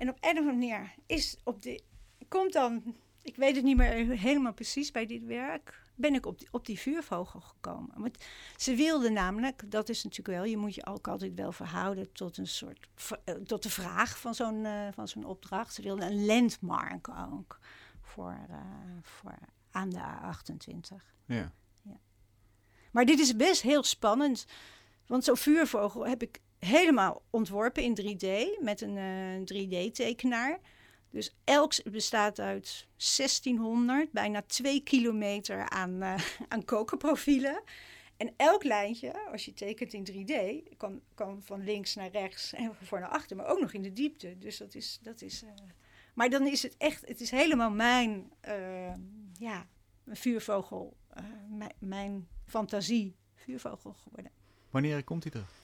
Speaker 3: En op een of andere manier is op de, komt dan, ik weet het niet meer helemaal precies bij dit werk, ben ik op die, op die vuurvogel gekomen. Want ze wilden namelijk, dat is natuurlijk wel, je moet je ook altijd wel verhouden tot een soort, eh, tot de vraag van zo'n uh, van zo'n opdracht. Ze wilden een landmark ook voor, uh, voor aan de A28.
Speaker 2: Ja.
Speaker 3: ja. Maar dit is best heel spannend, want zo'n vuurvogel heb ik helemaal ontworpen in 3D met een uh, 3D-tekenaar. Dus elk bestaat uit 1600, bijna 2 kilometer aan, uh, *laughs* aan kokerprofielen. En elk lijntje, als je tekent in 3D, kan, kan van links naar rechts en voor naar achter, maar ook nog in de diepte. Dus dat is. Dat is uh... maar dan is het echt, het is helemaal mijn, ja, vuurvogel, mijn, mijn fantasie vuurvogel geworden.
Speaker 2: Wanneer komt hij terug?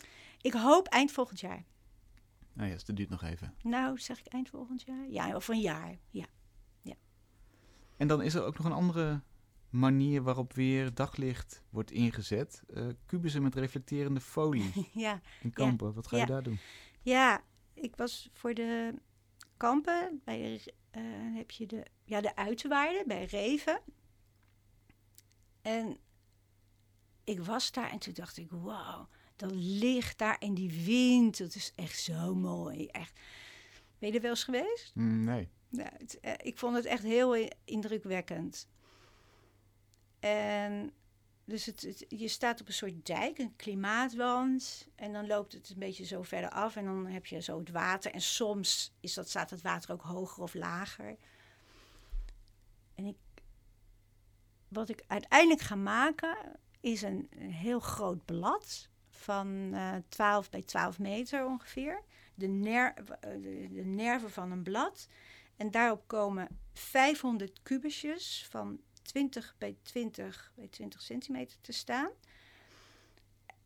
Speaker 3: Ik hoop eind volgend jaar.
Speaker 2: Nou ja, dus dat duurt nog even.
Speaker 3: Nou, zeg ik eind volgend jaar? Ja, of een jaar, ja. ja.
Speaker 2: En dan is er ook nog een andere manier waarop weer daglicht wordt ingezet. Uh, kubussen met reflecterende folie *laughs*
Speaker 3: ja.
Speaker 2: in kampen. Wat ga je daar doen?
Speaker 3: Ja, ik was voor de kampen, bij de, uh, heb je de, ja, de uiterwaarden bij Reven. En ik was daar en toen dacht ik, wauw, dat licht daar en die wind, dat is echt zo mooi. Echt. Ben je er wel eens geweest?
Speaker 2: Mm, nee.
Speaker 3: Het, eh, ik vond het echt heel indrukwekkend. En dus het, je staat op een soort dijk, een klimaatwand. En dan loopt het een beetje zo verder af. En dan heb je zo het water. En soms is dat, staat het water ook hoger of lager. En ik, wat ik uiteindelijk ga maken, is een, een heel groot blad van uh, eh, 12 bij 12 meter ongeveer. De, ner eh, de, de, nerven van een blad. En daarop komen 500 kubusjes van 20 bij 20 bij 20 centimeter te staan.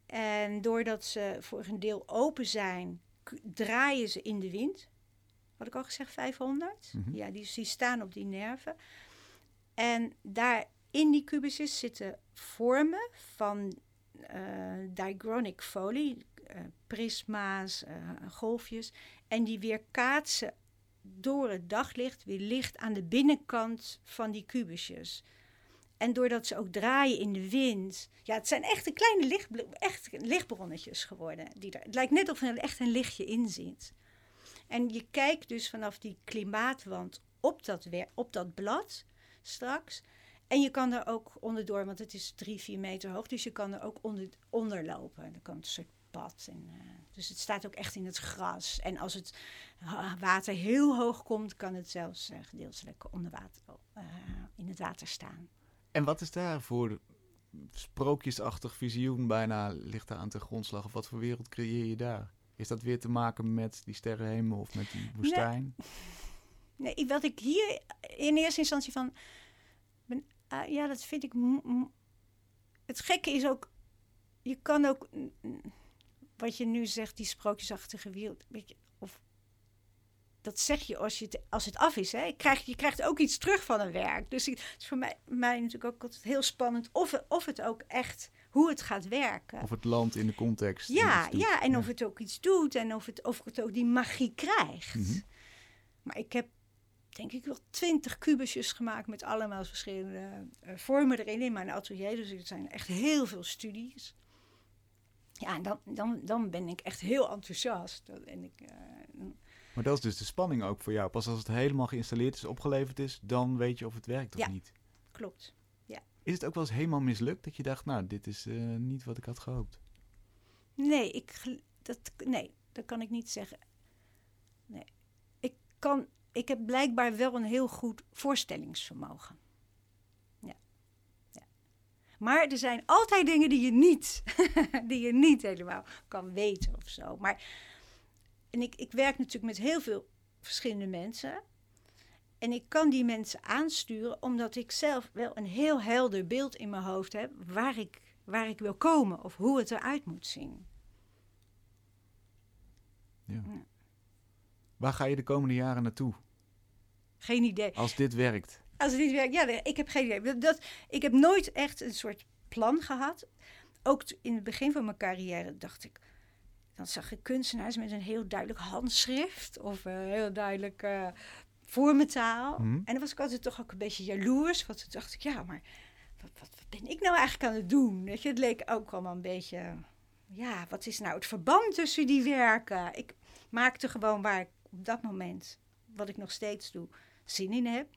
Speaker 3: En doordat ze voor een deel open zijn, draaien ze in de wind. Had ik al gezegd 500? Mhm. Ja, die, die staan op die nerven. En daar in die kubusjes zitten vormen van diachronic folie, uh, prisma's, uh, golfjes. En die weer kaatsen door het daglicht weer licht aan de binnenkant van die kubusjes. En doordat ze ook draaien in de wind. Ja, het zijn echt een kleine licht, echt lichtbronnetjes geworden. Die er, het lijkt net of er echt een lichtje in zit. En je kijkt dus vanaf die klimaatwand op dat, op dat blad straks. En je kan er ook onderdoor, want het is drie, vier meter hoog. Dus je kan er ook onder, onder lopen. Er komt een soort pad. En, uh, dus het staat ook echt in het gras. En als het water heel hoog komt, kan het zelfs uh, gedeeltelijk onder water, uh, in het water staan.
Speaker 2: En wat is daar voor sprookjesachtig visioen bijna ligt daar aan de grondslag? Of wat voor wereld creëer je daar? Is dat weer te maken met die sterrenhemel of met die woestijn?
Speaker 3: Nee, nee wat ik hier in eerste instantie van... Uh, ja, dat vind ik... Het gekke is ook... Je kan ook... Wat je nu zegt, die sprookjesachtige wereld... Weet je, of dat zeg je als, je het, als het af is. Hè? Je, krijgt, je krijgt ook iets terug van een werk. Dus het is voor mij, mij natuurlijk ook altijd heel spannend of, of het ook echt, hoe het gaat werken.
Speaker 2: Of het land in de context.
Speaker 3: Ja, ja en of het ook iets doet en of het, of het ook die magie krijgt.
Speaker 2: Mhm.
Speaker 3: Maar ik heb denk ik wel twintig kubusjes gemaakt met allemaal verschillende uh, vormen erin in mijn atelier. Dus het zijn echt heel veel studies. Ja, en dan, dan, dan ben ik echt heel enthousiast. En ik, uh,
Speaker 2: maar dat is dus de spanning ook voor jou. Pas als het helemaal geïnstalleerd is, opgeleverd is, dan weet je of het werkt of
Speaker 3: ja,
Speaker 2: niet.
Speaker 3: Klopt. Ja.
Speaker 2: Is het ook wel eens helemaal mislukt dat je dacht, nou, dit is uh, niet wat ik had gehoopt?
Speaker 3: Nee, ik, dat, nee, dat kan ik niet zeggen. Nee. Ik, kan, ik heb blijkbaar wel een heel goed voorstellingsvermogen. Ja. ja. Maar er zijn altijd dingen die je niet, *laughs* die je niet helemaal kan weten of zo. Maar en ik, ik werk natuurlijk met heel veel verschillende mensen. En ik kan die mensen aansturen omdat ik zelf wel een heel helder beeld in mijn hoofd heb waar ik, waar ik wil komen of hoe het eruit moet zien.
Speaker 2: Ja. ja. Waar ga je de komende jaren naartoe?
Speaker 3: Geen idee.
Speaker 2: Als dit werkt.
Speaker 3: Als dit werkt, ja, ik heb geen idee. Dat, ik heb nooit echt een soort plan gehad. Ook in het begin van mijn carrière dacht ik, dan zag ik kunstenaars met een heel duidelijk handschrift of een heel duidelijk uh, vormentaal.
Speaker 2: Mhm.
Speaker 3: En dan was ik altijd toch ook een beetje jaloers. Want toen dacht ik, ja, maar wat, wat, wat, ben ik nou eigenlijk aan het doen? Weet je, het leek ook allemaal een beetje, ja, wat is nou het verband tussen die werken? Ik maakte gewoon waar ik op dat moment, wat ik nog steeds doe, zin in heb.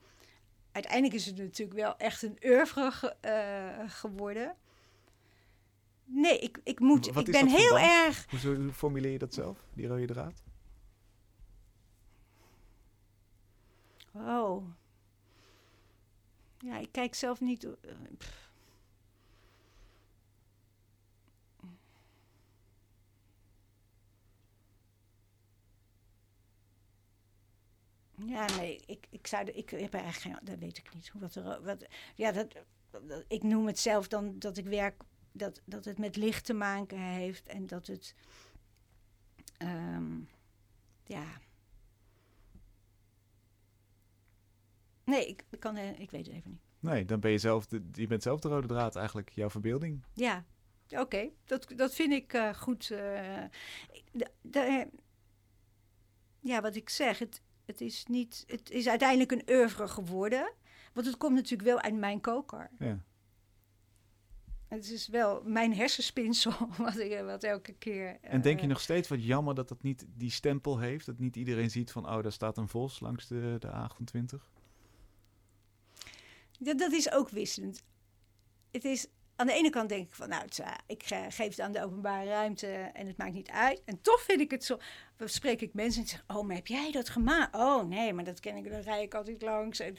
Speaker 3: Uiteindelijk is het natuurlijk wel echt een oeuvre ge, uh, geworden. Nee, ik, ik moet.
Speaker 2: Wat
Speaker 3: ik ben heel
Speaker 2: verband?
Speaker 3: erg.
Speaker 2: Hoe, formuleer je dat zelf, die rode draad?
Speaker 3: Oh. Ja, ik kijk zelf niet. pff. Ja, nee, ik, ik zou. Ik heb er eigenlijk geen. Dat weet ik niet. Hoe wat er. Wat, ja, dat, dat- ik noem het zelf dan dat ik werk. Dat, dat het met licht te maken heeft en dat het. ehm, ja. Nee, ik, ik kan. eh, Ik weet het even niet.
Speaker 2: Nee, dan ben je zelf, de, je bent zelf de rode draad eigenlijk, jouw verbeelding.
Speaker 3: Ja, oké. Dat, dat vind ik eh, goed. eh. De- de- ja, wat ik zeg, het, het is niet. Het is uiteindelijk een oeuvre geworden. Want het komt natuurlijk wel uit mijn koker.
Speaker 2: Ja.
Speaker 3: Het is wel mijn hersenspinsel, *laughs* wat, ik, wat elke keer.
Speaker 2: En denk je
Speaker 3: eh,
Speaker 2: nog steeds wat jammer dat dat niet die stempel heeft? Dat niet iedereen ziet van, oh, daar staat een vos langs de, de A28?
Speaker 3: Dat, dat is ook wisselend. Het is, aan de ene kant denk ik van, nou, het, ik eh, geef het aan de openbare ruimte en het maakt niet uit. En toch vind ik het zo. Spreek ik mensen en zeg, oh, maar heb jij dat gemaakt? Oh, nee, maar dat ken ik, daar rij ik altijd langs. En,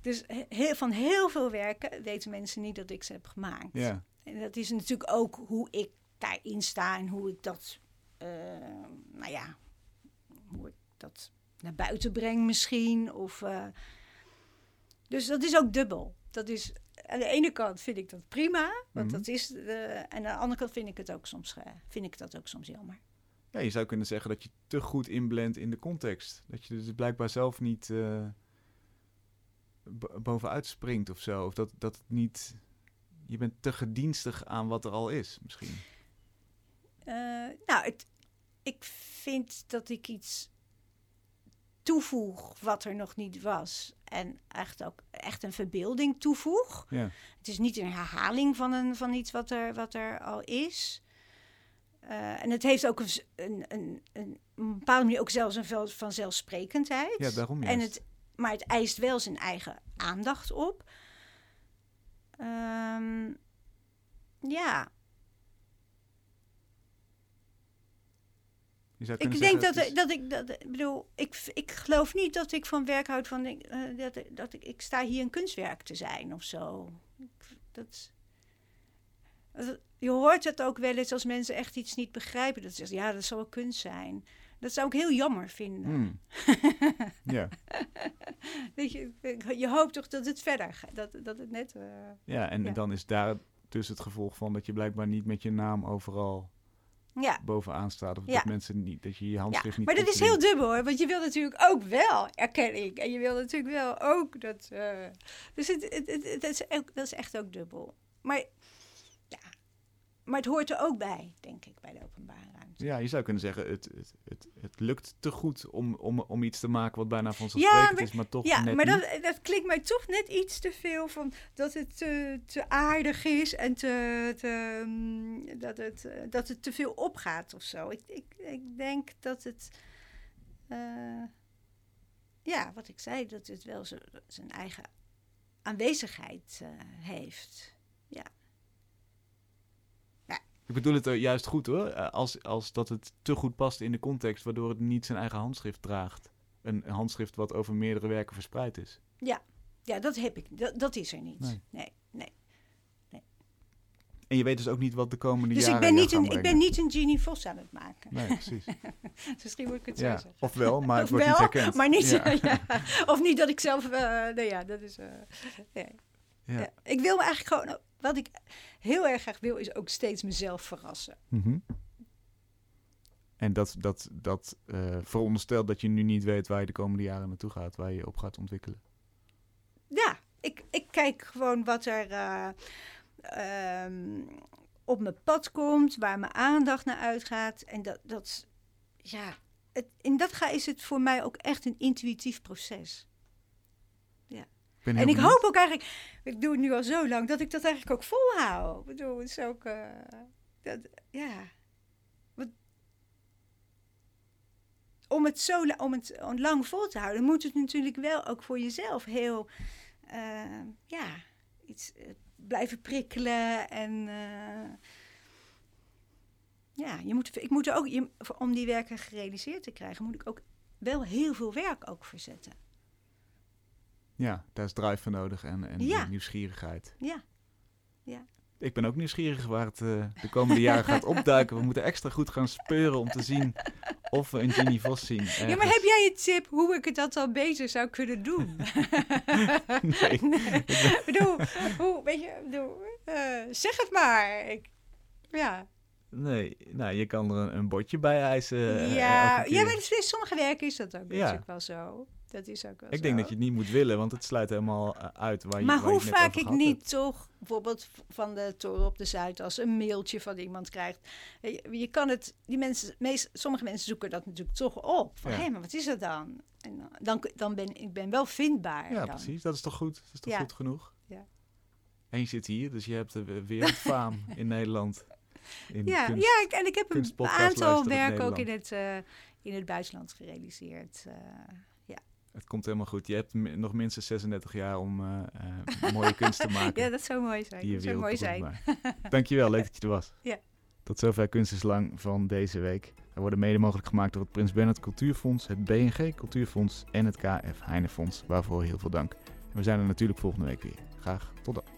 Speaker 3: dus he- heel, van heel veel werken weten mensen niet dat ik ze heb gemaakt.
Speaker 2: Ja.
Speaker 3: En dat is natuurlijk ook hoe ik daarin sta en hoe ik dat, eh, nou ja, hoe ik dat naar buiten breng misschien. Of, eh, dus dat is ook dubbel. Dat is, aan de ene kant vind ik dat prima, want
Speaker 2: Mhm.
Speaker 3: dat is, eh, en aan de andere kant vind ik, het ook soms, vind ik dat ook soms jammer.
Speaker 2: Ja, je zou kunnen zeggen dat je te goed inblendt in de context. Dat je dus blijkbaar zelf niet bo- bovenuit springt of zo. Of dat, dat het niet... Je bent te gedienstig aan wat er al is, misschien.
Speaker 3: Eh, nou, het, ik vind dat ik iets toevoeg wat er nog niet was. En echt ook echt een verbeelding toevoeg.
Speaker 2: Ja.
Speaker 3: Het is niet een herhaling van, een, van iets wat er, wat er al is. Eh, en het heeft ook een, een, een, een, bepaalde manier ook zelfs een vanzelfsprekendheid.
Speaker 2: Ja, daarom
Speaker 3: En
Speaker 2: juist.
Speaker 3: het, maar het eist wel zijn eigen aandacht op. Ehm, ja, ik denk dat,
Speaker 2: is-
Speaker 3: dat ik dat ik bedoel, ik, ik geloof niet dat ik van werk houd van eh, dat, dat ik, ik sta hier een kunstwerk te zijn of zo. Ik- Dat, dat- je hoort het ook wel eens als mensen echt iets niet begrijpen. Dat ze zeggen, ja, dat zal wel kunst zijn. Dat zou ik heel jammer vinden.
Speaker 2: Hmm. *laughs* ja.
Speaker 3: Weet je, je hoopt toch dat het verder gaat. Dat, dat het net. eh,
Speaker 2: ja, en
Speaker 3: Ja.
Speaker 2: dan is daar dus het gevolg van dat je blijkbaar niet met je naam overal
Speaker 3: ja.
Speaker 2: bovenaan staat. Of
Speaker 3: Ja.
Speaker 2: dat mensen niet, dat je je
Speaker 3: ja,
Speaker 2: handschrift niet
Speaker 3: maar dat is heel dubbel, hoor. Want je wil natuurlijk ook wel erkenning. En je wil natuurlijk wel ook dat... eh, dus het, het, het, het is ook, dat is echt ook dubbel. Maar, ja, maar het hoort er ook bij, denk ik, bij de openbare ruimte.
Speaker 2: Ja, je zou kunnen zeggen, het, het, het, het lukt te goed om, om, om iets te maken wat bijna
Speaker 3: Ja,
Speaker 2: vanzelfsprekend
Speaker 3: maar-
Speaker 2: is, maar toch
Speaker 3: Ja,
Speaker 2: net
Speaker 3: maar
Speaker 2: niet.
Speaker 3: dat, dat klinkt mij toch net iets te veel van dat het te, te aardig is en te, te, mm, dat, het, eh, dat het te veel opgaat of zo. Ik, ik, ik denk dat het, eh, ja, wat ik zei, dat het wel zijn eigen aanwezigheid eh, heeft.
Speaker 2: Ik bedoel het er juist goed hoor, eh, als, als dat het te goed past in de context, waardoor het niet zijn eigen handschrift draagt. Een handschrift wat over meerdere werken verspreid is.
Speaker 3: Ja, dat heb ik. Dat, dat is er niet.
Speaker 2: Nee.
Speaker 3: Nee, nee.
Speaker 2: En je weet dus ook niet wat de komende
Speaker 3: Dus ik
Speaker 2: jaren
Speaker 3: ben,
Speaker 2: jou
Speaker 3: niet
Speaker 2: gaan
Speaker 3: een, ik ben niet een Genie Vos aan het maken.
Speaker 2: Nee, precies. *laughs*
Speaker 3: Misschien moet ik het zo
Speaker 2: ja,
Speaker 3: zeggen.
Speaker 2: ofwel, maar het wordt niet herkend.
Speaker 3: Maar niet,
Speaker 2: Ja. *laughs*
Speaker 3: ja. Of niet dat ik zelf. eh nou ja, dat is. eh, nee.
Speaker 2: Ja.
Speaker 3: Ja. Ik wil me eigenlijk gewoon. Wat ik heel erg graag wil, is ook steeds mezelf verrassen.
Speaker 2: Mhm. En dat, dat, dat eh, veronderstelt dat je nu niet weet waar je de komende jaren naartoe gaat, waar je je op gaat ontwikkelen.
Speaker 3: Ja, ik, ik kijk gewoon wat er eh, ehm, op mijn pad komt, waar mijn aandacht naar uitgaat. En dat, dat ja, het, in dat ga is het voor mij ook echt een intuïtief proces.
Speaker 2: Ben
Speaker 3: En ik
Speaker 2: benieuwd.
Speaker 3: hoop ook eigenlijk, ik doe het nu al zo lang, dat ik dat eigenlijk ook volhoud. Ik bedoel, het is ook, eh, dat, ja. Wat, om het zo om het lang vol te houden, moet het natuurlijk wel ook voor jezelf heel, eh, ja, iets eh, blijven prikkelen en. ja, je moet, ik moet er ook, je, om die werken gerealiseerd te krijgen, moet ik ook wel heel veel werk ook verzetten.
Speaker 2: Ja, daar is drive voor nodig en, en
Speaker 3: Ja.
Speaker 2: nieuwsgierigheid.
Speaker 3: Ja.
Speaker 2: Ik ben ook nieuwsgierig waar het eh, de komende jaren gaat *laughs* opduiken. We moeten extra goed gaan speuren om te zien of we een Ginny Vos zien.
Speaker 3: Ja, maar heb jij een tip hoe ik het dat dan beter zou kunnen doen? *laughs* *laughs*
Speaker 2: Nee.
Speaker 3: Ik bedoel, hoe, weet je, bedoel, eh, zeg het maar. Ik, ja,
Speaker 2: Nee, nou, je kan er een, een bordje bij eisen. eh,
Speaker 3: ja, ja, maar sommige werken is dat ook
Speaker 2: Ja.
Speaker 3: natuurlijk wel zo. Dat is ook wel
Speaker 2: Ik
Speaker 3: zo.
Speaker 2: denk dat je het niet moet willen, want het sluit helemaal eh, uit waar je
Speaker 3: maar
Speaker 2: waar
Speaker 3: hoe vaak ik niet
Speaker 2: hebt.
Speaker 3: toch bijvoorbeeld van de toren op de Zuidas een mailtje van iemand krijgt. Je, je kan het, die mensen, meest, sommige mensen zoeken dat natuurlijk toch op. Van,
Speaker 2: Ja.
Speaker 3: hé, maar wat is dat dan? En dan- dan, ben ik ben wel vindbaar.
Speaker 2: Ja,
Speaker 3: dan.
Speaker 2: precies. Dat is toch goed? Dat is toch
Speaker 3: Ja.
Speaker 2: goed genoeg?
Speaker 3: Ja.
Speaker 2: En je zit hier, dus je hebt de wereldfaam *laughs* in Nederland. In
Speaker 3: Ja,
Speaker 2: kunst.
Speaker 3: ja ik- en ik heb een aantal werken ook in het, eh, in het buitenland gerealiseerd. eh.
Speaker 2: Het komt helemaal goed. Je hebt nog minstens 36 jaar om eh, eh, mooie kunst te *laughs* maken.
Speaker 3: ja, dat zou mooi zijn. Dat zou mooi zijn. *laughs*
Speaker 2: Dankjewel, leuk dat je er was.
Speaker 3: Ja.
Speaker 2: Tot zover Kunst is Lang van deze week. We worden mede mogelijk gemaakt door het Prins Bernhard Cultuurfonds, het BNG Cultuurfonds en het KF Heinefonds. Waarvoor heel veel dank. En we zijn er natuurlijk volgende week weer. Graag tot dan.